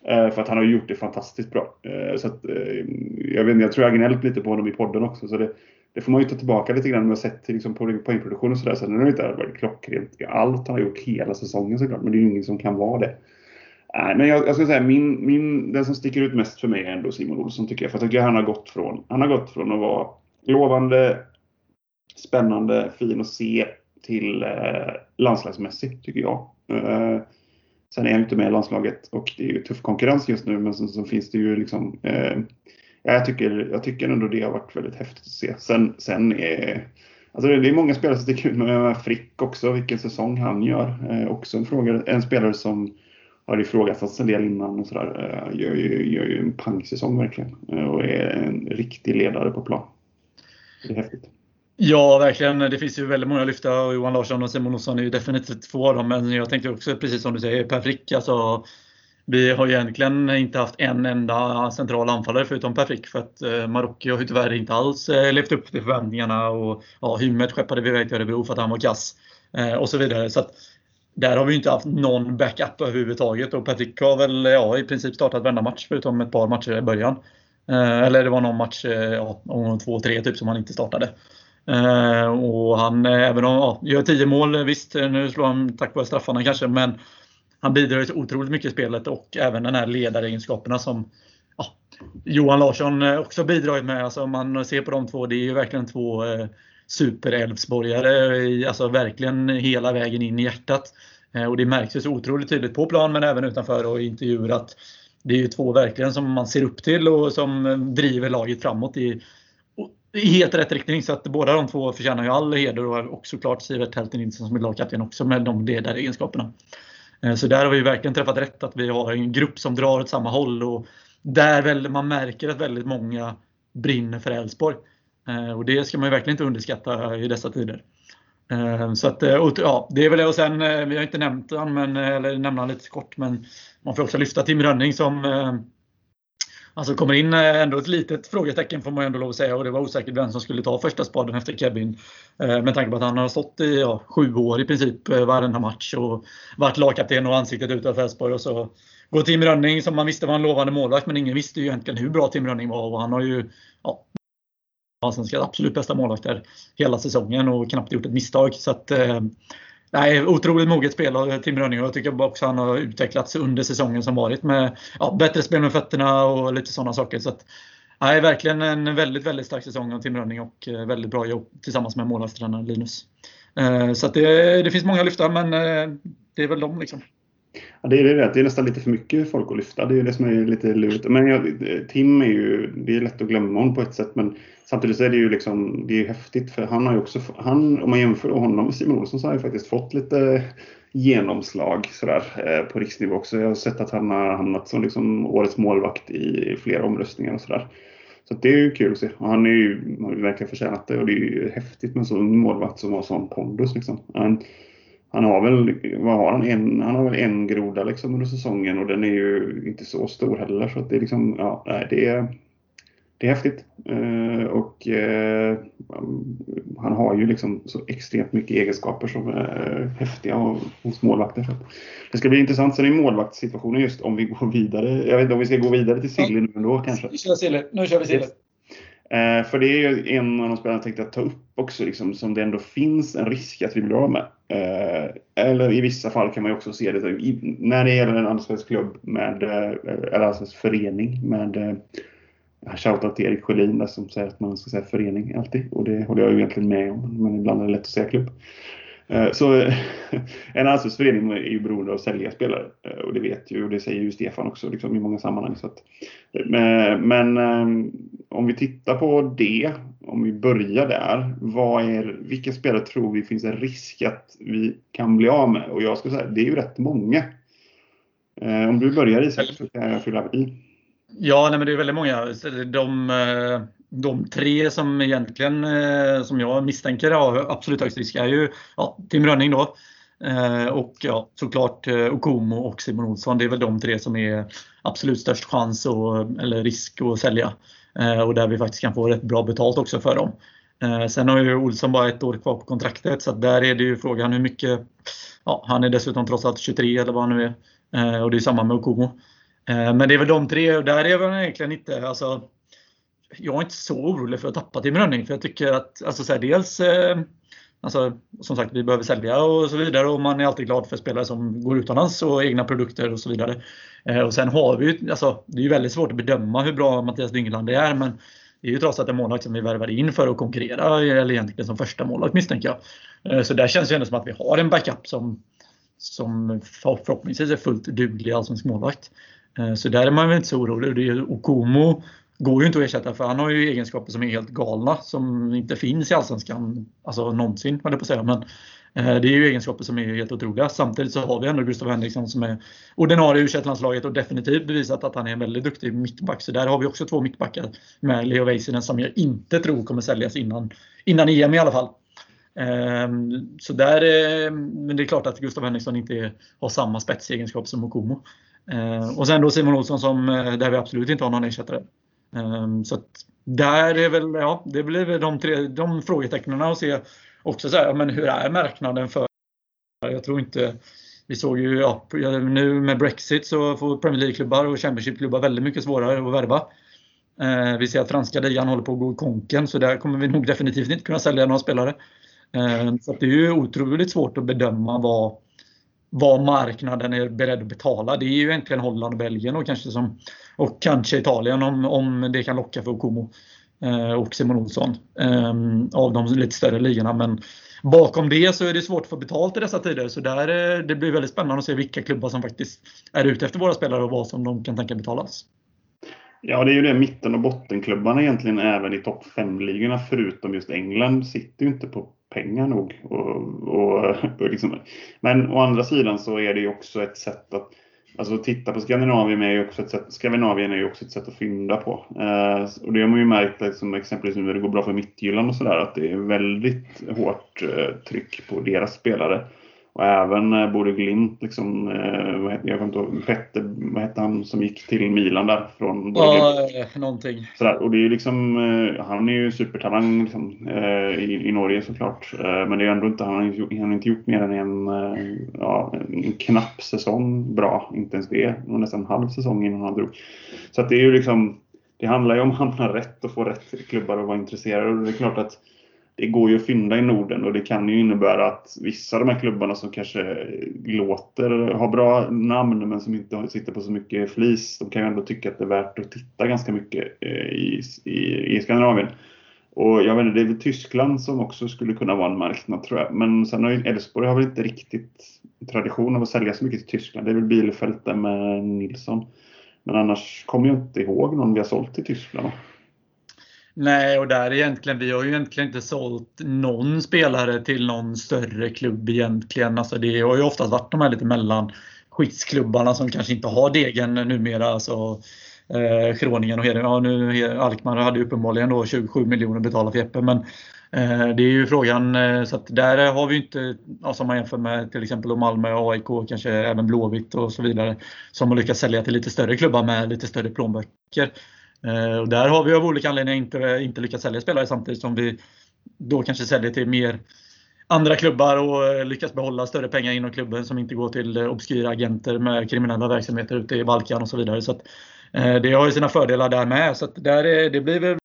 Eh, för att han har gjort det fantastiskt bra. Eh, så att, eh, jag, vet, jag tror jag gnällt lite på honom i podden också. Så det, det får man ju ta tillbaka lite grann. man har sett liksom, på poängproduktion och sådär. Sen har det inte varit klockrent allt han har gjort hela säsongen såklart. Men det är ju ingen som kan vara det. Nej, men jag, jag ska säga min, min, den som sticker ut mest för mig är ändå Simon Olsson tycker jag. För jag tycker han har gått från, han har gått från att vara lovande, spännande, fin att se till eh, landslagsmässig, tycker jag. Eh, sen är jag inte med i landslaget och det är ju tuff konkurrens just nu, men sen så finns det ju liksom eh, jag, tycker, jag tycker ändå det har varit väldigt häftigt att se. Sen, sen är Alltså det är många spelare som sticker ut med Frick också, vilken säsong han gör. Eh, också en, fråga, en spelare som har ifrågasatts en del innan och sådär. Eh, gör, ju, gör ju en pangsäsong verkligen eh, och är en riktig ledare på plan. Det är häftigt. Ja, verkligen. Det finns ju väldigt många att lyfta och Johan Larsson och Simon Olsson är ju definitivt två av dem. Men jag tänkte också, precis som du säger, Per Frick. Alltså, vi har ju egentligen inte haft en enda central anfallare förutom Per Frick för att eh, Marocko har ju tyvärr inte alls eh, levt upp till förväntningarna. Och, ja, Hymmet skeppade vi iväg till Örebro för att han var kass eh, och så vidare. Så att, där har vi inte haft någon backup överhuvudtaget och Per Frick har väl ja, i princip startat varenda match förutom ett par matcher i början. Eh, eller det var någon match, eh, ja, om två, tre typ som han inte startade. Eh, och han, eh, även om ja, gör 10 mål, visst eh, nu slår han tack vare straffarna kanske, men han bidrar otroligt mycket i spelet och även den här ledaregenskaperna som ja, Johan Larsson eh, också bidragit med. Alltså om man ser på de två, det är ju verkligen två eh, super alltså verkligen hela vägen in i hjärtat. Eh, och det märks ju så otroligt tydligt på plan men även utanför och i intervjuer att det är ju två verkligen som man ser upp till och som driver laget framåt i i helt rätt riktning. Så att båda de två förtjänar ju all heder och såklart Sivert Helten Nilsson som är lagkapten också med de ledaregenskaperna. Eh, så där har vi verkligen träffat rätt att vi har en grupp som drar åt samma håll och där väl man märker att väldigt många brinner för Elfsborg. Eh, och det ska man ju verkligen inte underskatta i dessa tider. Eh, så att, ja, det är väl det. Och sen, vi har inte nämnt han, men, eller nämna lite kort, men man får också lyfta Tim Rönning som Alltså kommer in eh, ändå ett litet frågetecken får man ändå lov att säga och det var osäkert vem som skulle ta första spaden efter Kevin. Eh, med tanke på att han har stått i ja, sju år i princip eh, varenda match och varit lagkapten och ansiktet utåt för Elfsborg. Och så går Tim Rönning som man visste var en lovande målvakt men ingen visste ju egentligen hur bra Tim Rönning var och han har ju ja, Allsvenskans absolut bästa målvakter hela säsongen och knappt gjort ett misstag. Så att, Nej, otroligt moget spel av Tim Rönning och jag tycker också att han har utvecklats under säsongen som varit med ja, bättre spel med fötterna och lite sådana saker. Så att, nej, verkligen en väldigt, väldigt stark säsong av Tim Rönning och eh, väldigt bra jobb tillsammans med målvaktstränaren Linus. Eh, så det, det, finns många att lyfta men eh, det är väl de liksom. Ja, det är det. Det är nästan lite för mycket folk att lyfta. Det är det som är lite lurigt. Men jag, Tim är ju, det är lätt att glömma honom på ett sätt. Men samtidigt så är det ju liksom, det är häftigt för han har ju också, han, om man jämför honom med Simon Olsson så har han ju faktiskt fått lite genomslag sådär, eh, på riksnivå också. Jag har sett att han har hamnat som liksom årets målvakt i flera omröstningar och sådär. Så det är ju kul att se. Och han är ju, har ju verkligen förtjänat det och det är ju häftigt med en sån målvakt som har sån pondus. Liksom. Han, har väl, vad har han, en, han har väl en groda liksom under säsongen och den är ju inte så stor heller. Så det är liksom, ja, det är, det är häftigt. Eh, och eh, han har ju liksom så extremt mycket egenskaper som är häftiga hos målvakter. Så det ska bli intressant. Sen i målvaktssituationen just om vi går vidare. Jag vet inte om vi ska gå vidare till Silly nu ändå kanske. Vi kör Silly. Nu kör vi Silly. Eh, för det är ju en av de spelarna jag tänkte ta upp också, liksom, som det ändå finns en risk att vi blir av med. Eh, eller i vissa fall kan man ju också se det i, när det gäller en allsvensk klubb med, eh, eller allsvensk förening med eh, Shoutout till Erik Sjölin som säger att man ska säga förening alltid. Och det håller jag ju egentligen med om. Men ibland är det lätt att säga klubb. Eh, så eh, en allsvensk förening är ju beroende av att sälja spelare. Eh, och det vet ju och det säger ju Stefan också liksom, i många sammanhang. Så att, men om vi tittar på det, om vi börjar där. Vad är, vilka spelare tror vi finns en risk att vi kan bli av med? Och jag skulle säga, det är ju rätt många. Om du börjar Isak så kan jag fylla i. Ja, nej, men det är väldigt många. De, de tre som egentligen, eh, som jag misstänker har absolut högst risk är ju ja, Tim Rönning då. Eh, och ja, såklart eh, Okomo och Simon Olsson. Det är väl de tre som är absolut störst chans och, eller risk att sälja. Eh, och där vi faktiskt kan få rätt bra betalt också för dem. Eh, sen har ju Olsson bara ett år kvar på kontraktet så där är det ju frågan hur mycket ja, Han är dessutom trots allt 23 eller vad han nu är. Och det är samma med Okomo. Men det är väl de tre och där är väl egentligen inte, alltså, jag är inte så orolig för att tappa Tim Rönning för jag tycker att, alltså så här, dels eh, Alltså, som sagt, vi behöver sälja och så vidare och man är alltid glad för spelare som går utomlands och egna produkter och så vidare. Eh, och sen har vi ju, alltså, det är ju väldigt svårt att bedöma hur bra Mattias Dyngeland är men det är ju trots allt en målvakt som vi värvade in för att konkurrera, eller egentligen som första målvakt misstänker jag. Eh, så där känns det ändå som att vi har en backup som, som förhoppningsvis är fullt duglig allsvensk målvakt. Eh, så där är man väl inte så orolig. Okomo går ju inte att ersätta för han har ju egenskaper som är helt galna som inte finns i Allsvenskan alltså någonsin, höll på att säga. Men eh, det är ju egenskaper som är helt otroliga. Samtidigt så har vi ändå Gustav Henriksson som är ordinarie i u landslaget och definitivt bevisat att han är en väldigt duktig mittback. Så där har vi också två mittbackar med Leo Väisänen som jag inte tror kommer säljas innan, innan EM i alla fall. Eh, så där, eh, men det är klart att Gustav Henriksson inte har samma spetsegenskap som Okomo. Eh, och sen då Simon Olsson som, eh, där vi absolut inte har någon ersättare. Ehm, så att där är väl, ja, det blir väl de, tre, de frågetecknen att se också så här, men hur är marknaden för jag tror inte vi såg ju ja, nu med Brexit så får Premier League-klubbar och Championship-klubbar väldigt mycket svårare att värva. Eh, vi ser att franska ligan håller på att gå i konken så där kommer vi nog definitivt inte kunna sälja några spelare. Eh, så det är ju otroligt svårt att bedöma vad, vad marknaden är beredd att betala. Det är ju egentligen Holland och Belgien och kanske, som, och kanske Italien om, om det kan locka för Okomo eh, och Simon Olsson eh, av de lite större ligorna. Men bakom det så är det svårt att få betalt i dessa tider. Så där, eh, det blir väldigt spännande att se vilka klubbar som faktiskt är ute efter våra spelare och vad som de kan tänka betalas. Ja, det är ju det. Mitten och bottenklubbarna egentligen även i topp 5-ligorna förutom just England sitter ju inte på pengar nog. Och, och, och liksom. Men å andra sidan så är det ju också ett sätt att Alltså titta på Skandinavien är ju också ett sätt, Skandinavien är ju också ett sätt att fynda på. Eh, och det har man ju märkt liksom, exempelvis nu när det går bra för Midtjylland och sådär att det är väldigt hårt eh, tryck på deras spelare. Och även eh, Bode Glimt, liksom, eh, vad hette, jag kommer inte ihåg, Petter, vad hette han som gick till Milan där? Från ja, eh, någonting. Sådär. Och det är liksom, han är ju supertalang liksom, i, i Norge såklart. Men det är ändå inte, han, har, han har inte gjort mer än en, ja, en knapp säsong bra. Inte ens det. Och nästan en halv säsong innan han drog. Så att det är ju liksom, det handlar ju om att hamna rätt och få rätt klubbar att vara intresserade. Och det är klart att det går ju att fynda i Norden och det kan ju innebära att vissa av de här klubbarna som kanske låter har bra namn men som inte sitter på så mycket flis, de kan ju ändå tycka att det är värt att titta ganska mycket eh, i, i, i Skandinavien. Och jag vet inte, det är väl Tyskland som också skulle kunna vara en marknad tror jag. Men sen har ju Elfsborg har väl inte riktigt tradition av att sälja så mycket till Tyskland. Det är väl Bielefeld där med Nilsson. Men annars kommer jag inte ihåg någon vi har sålt till Tyskland. Nej, och där egentligen, vi har ju egentligen inte sålt någon spelare till någon större klubb egentligen. Alltså det har ju oftast varit de här lite mellan skitsklubbarna som kanske inte har degen numera. Alltså, eh, Groningen och Heden. Ja, nu, Alkmaar hade ju uppenbarligen då 27 miljoner betalat för Jeppe. Men eh, det är ju frågan. Eh, så att där har vi inte, alltså om man jämför med till exempel Malmö, AIK, kanske även Blåvitt och så vidare. Som har lyckats sälja till lite större klubbar med lite större plånböcker. Eh, och där har vi av olika anledningar inte, inte lyckats sälja spelare samtidigt som vi då kanske säljer till mer andra klubbar och eh, lyckas behålla större pengar inom klubben som inte går till eh, obskyra agenter med kriminella verksamheter ute i Balkan och så vidare. Så att, det har ju sina fördelar där med. Så där är, det blir väl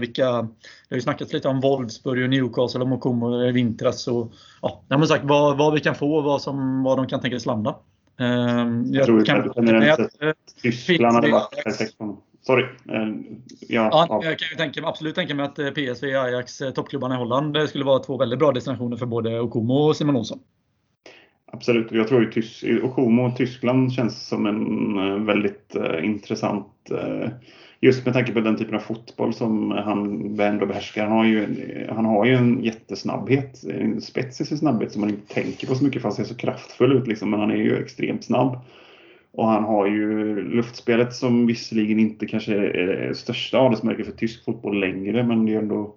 vilka, det har ju snackats lite om Wolfsburg och Newcastle och Mokomo i vintras. Och, ja, jag har sagt vad, vad vi kan få och vad, som, vad de kan tänkas landa. Jag, jag tror kan, generellt sett Tyskland hade varit perfekt Sorry. Ehm, ja, ja, jag kan ju tänka, absolut tänka mig att eh, PSV, Ajax, eh, toppklubbarna i Holland skulle vara två väldigt bra destinationer för både Okomo och Simon Olsson. Absolut. Jag tror att Okomo och Tyskland känns som en väldigt intressant Just med tanke på den typen av fotboll som han ändå behärskar. Han har ju, han har ju en jättesnabbhet, en spets i sin snabbhet som man inte tänker på så mycket för han ser så kraftfull ut. Liksom, men han är ju extremt snabb. Och han har ju luftspelet som visserligen inte kanske är största adelsmärket för tysk fotboll längre, men det är ändå,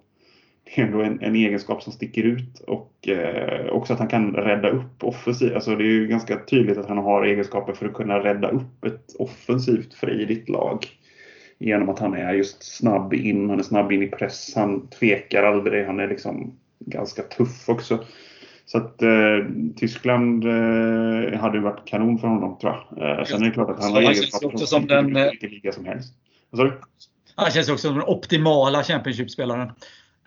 det är ändå en, en egenskap som sticker ut. Och eh, också att han kan rädda upp offensivt. Alltså det är ju ganska tydligt att han har egenskaper för att kunna rädda upp ett offensivt fridigt lag genom att han är just snabb in, han är snabb in i press, han tvekar aldrig, han är liksom ganska tuff också. Så att eh, Tyskland eh, hade varit kanon för honom tror jag. Eh, sen är det klart att han har egenskaper som, som den, vilken liga som helst. Han känns också som den optimala Championship-spelaren.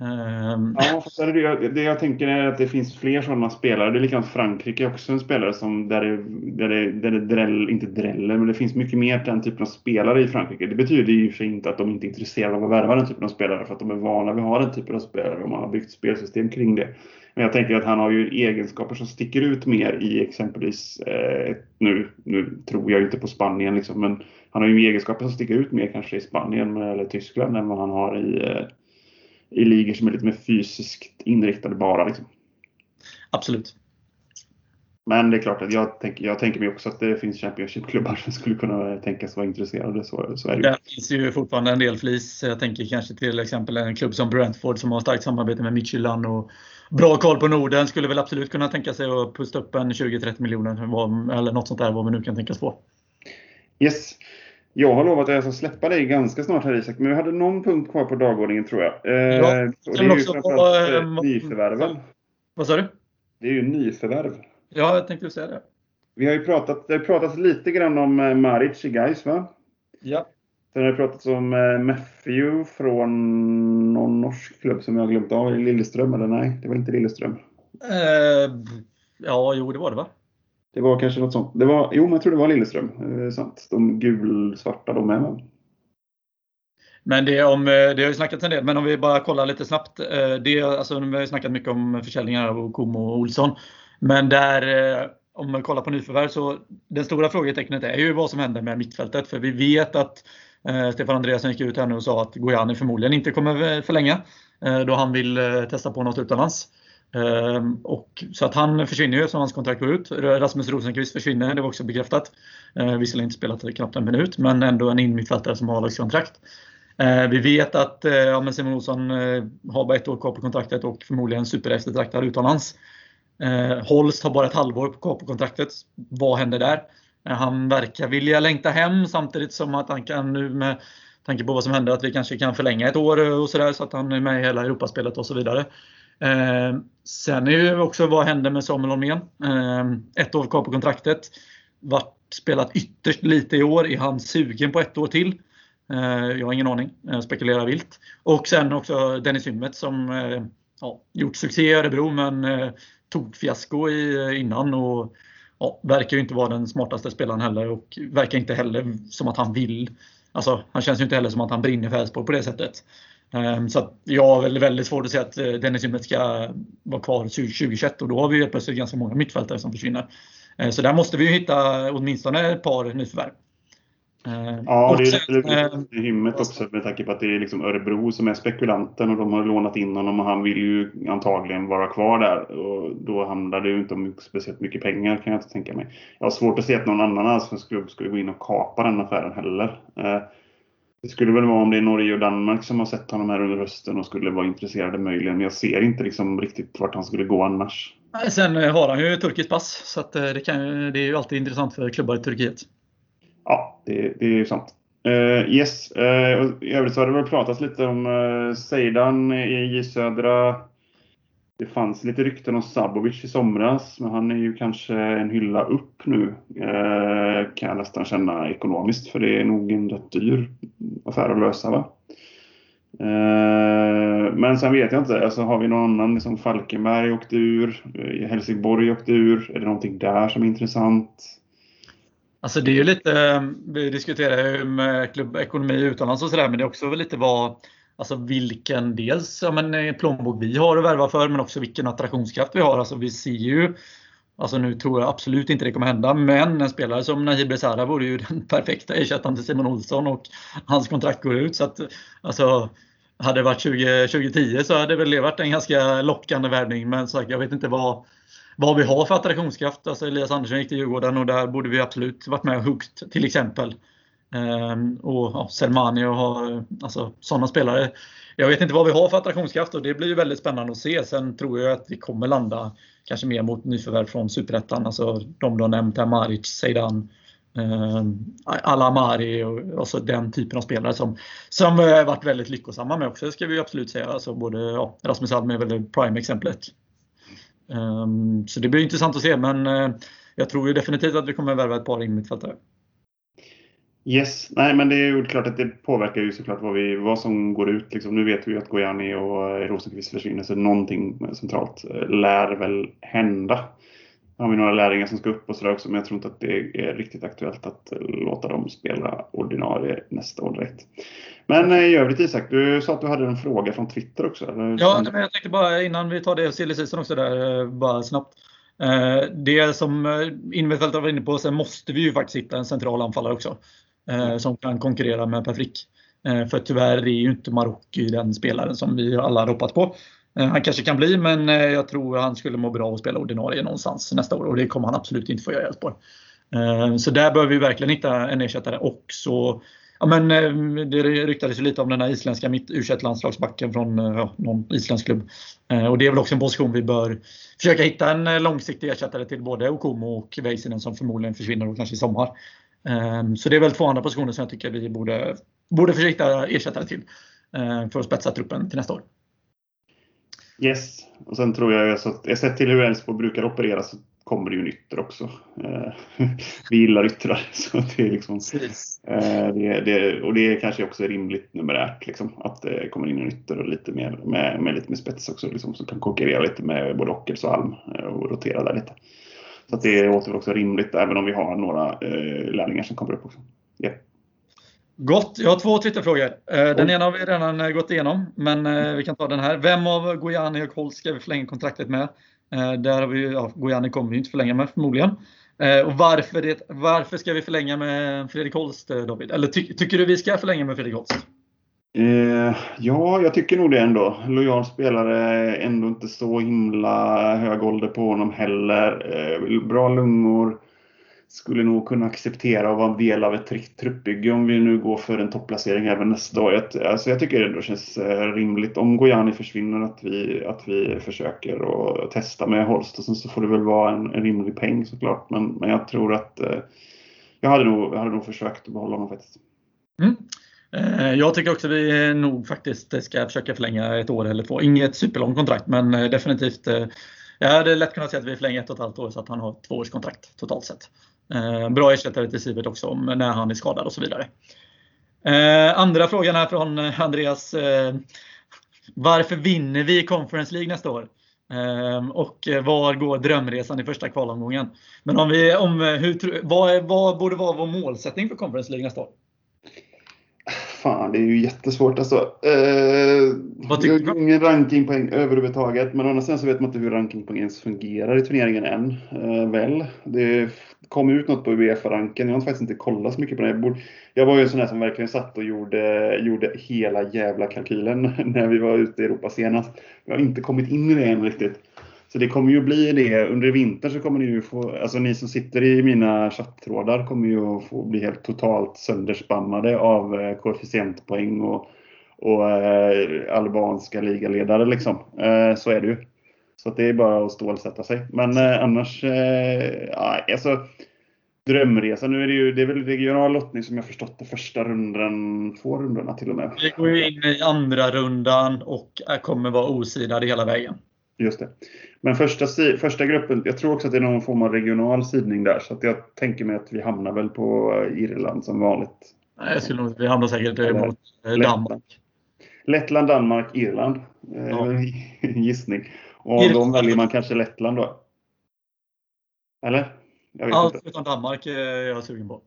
Ehm, ja, fast det, jag, det jag tänker är att det finns fler sådana spelare. Det är likadant Frankrike också en spelare som där det, där det, där det dräll, inte dräller, men det finns mycket mer den typen av spelare i Frankrike. Det betyder ju för sig inte att de inte är intresserade av att värva den typen av spelare för att de är vana vid att ha den typen av spelare och man har byggt spelsystem kring det. Men jag tänker att han har ju egenskaper som sticker ut mer i exempelvis, eh, nu, nu tror jag inte på Spanien liksom, men han har ju egenskaper som sticker ut mer kanske i Spanien eller Tyskland än vad han har i eh, i ligor som är lite mer fysiskt inriktade bara. Liksom. Absolut. Men det är klart att jag tänker, jag tänker mig också att det finns Championship-klubbar som skulle kunna tänkas vara intresserade. Så, så är det, det finns ju fortfarande en del flis. Jag tänker kanske till exempel en klubb som Brentford som har starkt samarbete med Midtjylland och bra koll på Norden. Skulle väl absolut kunna tänka sig att pusta upp en 20-30 miljoner eller något sånt där vad man nu kan tänkas få. Yes. Jag har lovat att jag ska släppa dig ganska snart här Isak, men vi hade någon punkt kvar på dagordningen tror jag. Eh, ja, och det är ju framförallt eh, äh, nyförvärven. Vad sa du? Det är ju nyförvärv. Ja, jag tänkte säga det. Vi har ju pratat, det har pratats lite grann om eh, Maric i Gais va? Ja. Sen har det pratats om eh, Matthew från någon norsk klubb som jag har glömt av. Lilleström eller nej? Det var inte Lilleström. Eh, ja, jo det var det va? Det var kanske något sånt. Det var, jo, men jag tror det var Lilleström. Eh, sant. De gulsvarta de är med. Men det, om, eh, det har ju snackats en del, men om vi bara kollar lite snabbt. Eh, det, alltså, vi har ju snackat mycket om försäljningar av Komo och Olsson. Men där, eh, om man kollar på nyförvärv så det stora frågetecknet är ju vad som händer med mittfältet. För vi vet att eh, Stefan Andreasson gick ut här nu och sa att Gojani förmodligen inte kommer förlänga. Eh, då han vill eh, testa på något utomlands. Ehm, och, så att han försvinner ju som hans kontrakt går ut. Rasmus Rosenqvist försvinner, det var också bekräftat. Ehm, visserligen inte spelat knappt en minut, men ändå en inmittfältare som har kontrakt. Ehm, vi vet att eh, ja, men Simon Olsson eh, har bara ett år kvar på kontraktet och förmodligen supereftertraktad utomlands. Holst har bara ett halvår kvar på kontraktet. Vad händer där? han verkar vilja längta hem samtidigt som att han kan nu med tanke på vad som händer att vi kanske kan förlänga ett år och sådär så att han är med i hela Europaspelet och så vidare. Eh, sen är ju också vad händer med Samuel Holmén? Eh, ett år kvar på kontraktet. Vart spelat ytterst lite i år. Är han sugen på ett år till? Eh, jag har ingen aning. Jag spekulerar vilt. Och sen också Dennis Ymmet som eh, ja, gjort succé i Örebro men eh, tog fiasko i, eh, innan. Och, ja, verkar ju inte vara den smartaste spelaren heller och verkar inte heller som att han vill. Alltså, han känns ju inte heller som att han brinner för Elfsborg på det sättet. Ehm, så jag har väldigt, väldigt svårt att se att eh, Dennis Ymmet ska vara kvar 2021 och då har vi helt plötsligt ganska många mittfältare som försvinner. Ehm, så där måste vi hitta åtminstone ett par nyförvärv. Ehm, ja, och det är lite hymmet också med tanke på att det är liksom Örebro som är spekulanten och de har lånat in honom och han vill ju antagligen vara kvar där. Och då handlar det ju inte om speciellt mycket pengar kan jag inte tänka mig. Jag har svårt att se att någon annan allsvensk klubb skulle gå in och kapa den affären heller. Det skulle väl vara om det är Norge och Danmark som har sett honom här under hösten och skulle vara intresserade möjligen. Men jag ser inte liksom riktigt vart han skulle gå annars. Sen har han ju turkiskt pass så eh, det, kan, det är ju alltid intressant för klubbar i Turkiet. Ja, det, det är ju sant. Uh, yes, uh, i övrigt så har det väl pratats lite om uh, Seidan i J Södra det fanns lite rykten om Sabovic i somras, men han är ju kanske en hylla upp nu. Eh, kan jag nästan känna ekonomiskt, för det är nog en rätt dyr affär att lösa. Va? Eh, men sen vet jag inte, alltså, har vi någon annan, liksom Falkenberg åkte ur, eh, Helsingborg åkte ur. Är det någonting där som är intressant? Alltså det är ju lite, eh, vi diskuterar ju med klubbekonomi utomlands och sådär, men det är också lite vad, alltså vilken dels ja, men, eh, plånbok vi har att värva för, men också vilken attraktionskraft vi har. Alltså vi ser ju Alltså nu tror jag absolut inte det kommer hända, men en spelare som Najib Besara vore ju den perfekta ersättaren till Simon Olsson och hans kontrakt går ut. Så att, alltså, hade det varit 20, 2010 så hade väl det varit en ganska lockande värvning. Men sagt, jag vet inte vad, vad vi har för attraktionskraft. Alltså Elias Andersson gick till Djurgården och där borde vi absolut varit med och huggt till exempel. Ehm, och ja, Selmani och ha, alltså, sådana spelare. Jag vet inte vad vi har för attraktionskraft och det blir ju väldigt spännande att se. Sen tror jag att vi kommer landa kanske mer mot nyförvärv från Superettan. Alltså de du har nämnt här, Maric, Zeidan, eh, Alamari och, och så den typen av spelare som, som har varit väldigt lyckosamma med också, det ska vi absolut säga. Alltså både, ja, Rasmus Alm är väl det prime-exemplet. Um, ehm, så det blir intressant att se, men eh, jag tror ju definitivt att vi kommer värva ett par innermittfältare. Yes, nej men det är ju klart att det påverkar ju såklart vad, vi, vad som går ut. Liksom, nu vet vi ju att Gojani och Rosenqvist försvinner så någonting centralt eh, lär väl hända. Nu har vi några lärlingar som ska upp och sådär också men jag tror inte att det är riktigt aktuellt att eh, låta dem spela ordinarie nästa år direkt. Men eh, i övrigt Isak, du sa att du hade en fråga från Twitter också? Eller? Ja, men jag tänkte bara innan vi tar det silly också där, bara snabbt. Det som innermittfältare var inne på, sen måste vi ju faktiskt hitta en central anfallare också. Eh, som kan konkurrera med Per Frick. Eh, för tyvärr är ju inte Marocko den spelaren som vi alla har hoppats på. Eh, han kanske kan bli, men jag tror han skulle må bra att spela ordinarie någonstans nästa år och det kommer han absolut inte få göra i Elfsborg. Så där behöver vi verkligen hitta en ersättare också. Ja, men det ryktades ju lite om den här isländska mitt u landslagsbacken från ja, någon isländsk klubb. Och det är väl också en position vi bör försöka hitta en långsiktig ersättare till både Okomo och Väisänen som förmodligen försvinner och kanske i sommar. Ehm, så det är väl två andra positioner som jag tycker vi borde, borde försöka ersätta till ehm, för att spetsa truppen till nästa år. Yes, och sen tror jag, att, sett till hur Elfsborg brukar operera så kommer det ju en ytter också. Ehm, vi gillar yttrar. Så det är liksom, det, det, och det är kanske också rimligt numerärt liksom, att det kommer in en ytter och lite mer, med, med lite mer spets också liksom, som kan konkurrera lite med både Ockels och Alm eh, och rotera där lite. Så att det låter också rimligt även om vi har några eh, lärlingar som kommer upp också. Yeah. Gott! Jag har två Twitterfrågor. Eh, den ena har vi redan eh, gått igenom, men eh, vi kan ta den här. Vem av Gojani och Holt ska vi förlänga kontraktet med? Där har vi, ja, Gojani kommer vi inte förlänga med förmodligen. Och varför, det, varför ska vi förlänga med Fredrik Holst, David? Eller ty, tycker du vi ska förlänga med Fredrik Holst? Eh, ja, jag tycker nog det ändå. Lojal spelare, ändå inte så himla hög ålder på honom heller. Eh, bra lungor. Skulle nog kunna acceptera att vara en del av ett truppbygge om vi nu går för en topplacering även nästa år. Jag, alltså jag tycker det ändå känns eh, rimligt om Gojani försvinner att vi, att vi försöker att testa med Holst och sen så får det väl vara en, en rimlig peng såklart. Men, men jag tror att eh, jag hade nog, jag hade nog försökt att behålla honom faktiskt. Mm. Eh, jag tycker också vi eh, nog faktiskt ska försöka förlänga ett år eller två. Inget superlångt kontrakt men eh, definitivt. Jag hade lätt kunnat säga att vi förlänger ett och ett halvt år så att han har två års kontrakt totalt sett. Bra ersättare till Sivert också när han är skadad och så vidare. Andra frågan här från Andreas. Varför vinner vi Conference League nästa år? Och var går drömresan i första kvalomgången? Men om vi, om, hur, vad, vad borde vara vår målsättning för Conference League nästa år? Fan, det är ju jättesvårt alltså. Eh, Vad tycker du? Ingen rankingpoäng överhuvudtaget. Men å andra sidan så vet man inte hur rankingpoängen fungerar i turneringen än. Eh, väl. Det kom ut något på Uefa-ranken. Jag har faktiskt inte kollat så mycket på det. Jag var ju en sån där som verkligen satt och gjorde, gjorde hela jävla kalkylen när vi var ute i Europa senast. Jag har inte kommit in i det än riktigt. Så det kommer ju bli det. Under vintern så kommer ni ju få, alltså ni som sitter i mina chattrådar kommer ju att få bli helt totalt sönderspammade av eh, koefficientpoäng och, och eh, albanska ligaledare liksom. Eh, så är det ju. Så det är bara att stålsätta sig. Men eh, annars, eh, ja, alltså drömresa. Nu är det ju det är väl regional lottning som jag förstått det första rundan, två rundorna till och med. Vi går in i andra rundan och eh, kommer vara osidade hela vägen. Just det. Men första, första gruppen, jag tror också att det är någon form av regional sidning där. Så att jag tänker mig att vi hamnar väl på Irland som vanligt. Nej, jag skulle nog, vi hamnar säkert Eller, mot eh, Danmark. Lettland, Danmark, Irland. Ja. Gissning. Och av dem väljer man kanske Lettland då? Eller? Allt utom Danmark är jag sugen på.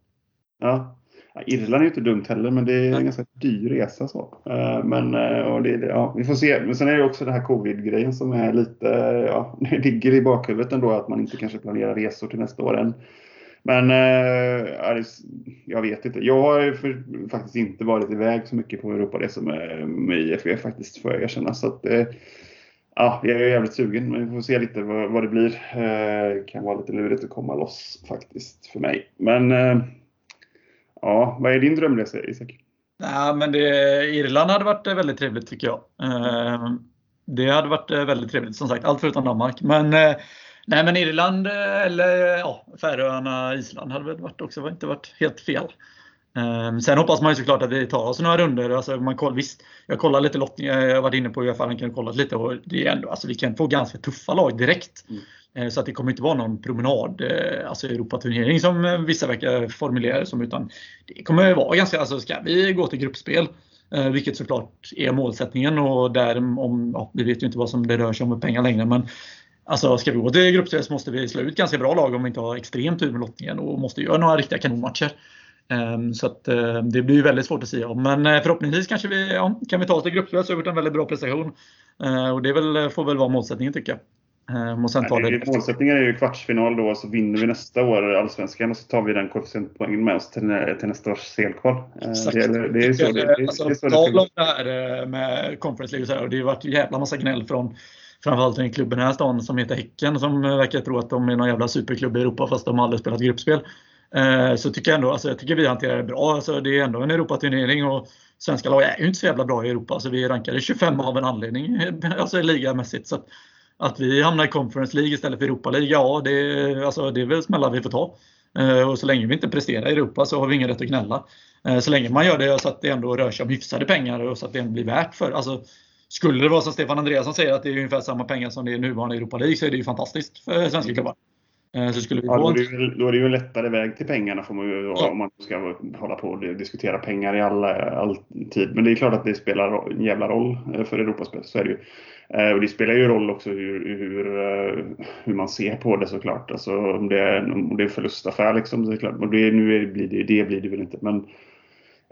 Ja. Irland är ju inte dumt heller, men det är en ganska dyr resa. Så. Eh, men eh, det, ja, vi får se. Men sen är det också den här covid-grejen som är lite, ja, det ligger i bakhuvudet ändå att man inte kanske planerar resor till nästa år än. Men äh, jag vet inte. Jag har faktiskt inte varit iväg så mycket på Europaresor med, med IFF faktiskt, får jag erkänna. Så att, äh, ja, jag är jävligt sugen, men vi får se lite vad, vad det blir. Det kan vara lite lurigt att komma loss faktiskt för mig. Men Ja, vad är din drömresa Isak? Ja, men det, Irland hade varit väldigt trevligt tycker jag. Eh, det hade varit väldigt trevligt som sagt, allt förutom Danmark. Men, eh, nej, men Irland eh, eller ja, Färöarna, Island hade väl varit också inte varit helt fel. Sen hoppas man ju såklart att vi tar oss några runder. Alltså man koll, visst, jag kollar lite lottning, jag har varit inne på Uefa-ranken och kollat lite och det är ändå, alltså vi kan få ganska tuffa lag direkt. Mm. Eh, så att det kommer inte vara någon promenad, eh, alltså Europaturnering som eh, vissa verkar formulera det som. Utan det kommer vara ganska, alltså ska vi gå till gruppspel, vilket såklart är målsättningen och där om, ja, vi vet ju inte vad som det rör sig om med pengar längre. Men alltså ska vi gå till gruppspel så måste vi slå ut ganska bra lag om vi inte har extrem tur med lottningen och måste göra några riktiga kanonmatcher. Ehm, så att det blir väldigt svårt att säga om. Men förhoppningsvis kanske vi, ja, kan vi ta oss till gruppspel så har vi gjort en väldigt bra prestation. Och det väl, får väl vara målsättningen tycker jag. Um, och sen tar det målsättningen är ju kvartsfinal då, så vinner vi nästa år Allsvenskan och så tar vi den koefficientpoängen med oss till, till nästa års CL-kval. Uh, det, det, är så det, det, alltså, det, är så det Tal om det här eh, med Conference League och så här, och det har varit jävla massa gnäll från framförallt den klubben här stan som heter Häcken som verkar tro att de är någon jävla superklubb i Europa fast de har aldrig spelat gruppspel. Uh, så tycker jag ändå, alltså, jag tycker vi hanterar det bra. Alltså, det är ändå en Europaturnering och svenska lag är ju inte så jävla bra i Europa. Alltså, vi är rankade 25 av en anledning, alltså ligamässigt. Så att vi hamnar i Conference League istället för Europa League, ja det, alltså, det är väl smällar vi får ta. Eh, och så länge vi inte presterar i Europa så har vi ingen rätt att gnälla. Eh, så länge man gör det så att det ändå rör sig om hyfsade pengar och så att det ändå blir värt för. Alltså, skulle det vara som Stefan Andreasson säger att det är ungefär samma pengar som det är nuvarande Europa League så är det ju fantastiskt för svenska klubbar. Eh, så skulle vi ja, då, är det ju, då är det ju en lättare väg till pengarna får man ju, ja. om man ska hålla på och diskutera pengar i all, all tid. Men det är klart att det spelar en jävla roll för Europaspel. Så är det ju. Eh, och det spelar ju roll också hur, hur, eh, hur man ser på det såklart. Alltså om det är, om det är förlustaffär liksom. Så är klart. Och det, nu blir det, det blir det väl inte. Men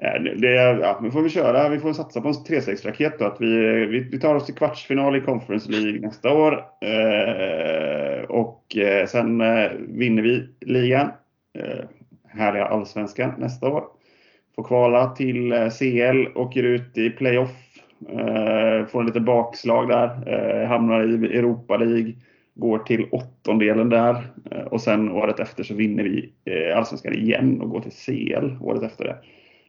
eh, det, ja, nu får vi köra. Vi får satsa på en 3-6-raket då. Att vi, vi, vi, tar oss till kvartsfinal i Conference League nästa år. Eh, och eh, sen eh, vinner vi ligan. Eh, härliga allsvenskan nästa år. Får kvala till eh, CL, åker ut i playoff får en liten bakslag där. Eh, hamnar i Europa League. Går till åttondelen där. Eh, och sen året efter så vinner vi eh, Allsvenskan igen och går till CL året efter det.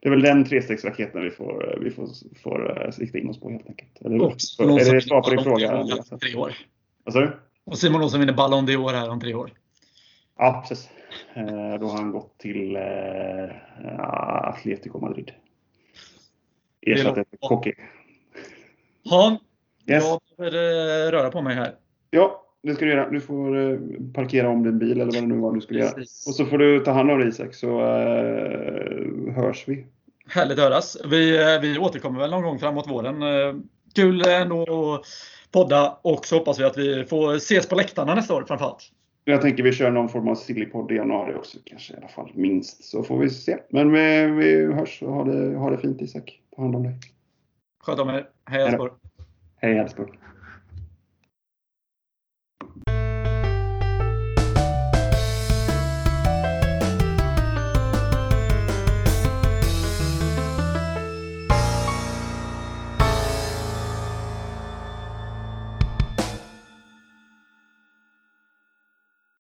Det är väl den trestegsraketen vi får, vi får, får sikta in oss på helt enkelt. Eller, och, för, är det svar på din fråga? Tre år. Vad sa du? Och Simon Olsson vinner Ballon d'Or här om tre år. Ja, precis. då har han gått till uh, Atletico Madrid. Ersatt Koke. Ja, yes. jag behöver eh, röra på mig här. Ja, det ska du göra. Du får eh, parkera om din bil eller vad det nu var du skulle Precis. göra. Och så får du ta hand om dig Isak så uh, hörs vi. Härligt att höras. Vi, vi återkommer väl någon gång framåt våren. Kul ändå att podda och så hoppas vi att vi får ses på läktarna nästa år framförallt. Jag tänker vi kör någon form av sillypodd i januari också kanske i alla fall. Minst. Så får vi se. Men vi, vi hörs och ha det, ha det fint Isak. Ta hand om dig. Sköt om er. Hej Elfsborg. Hej Elfsborg.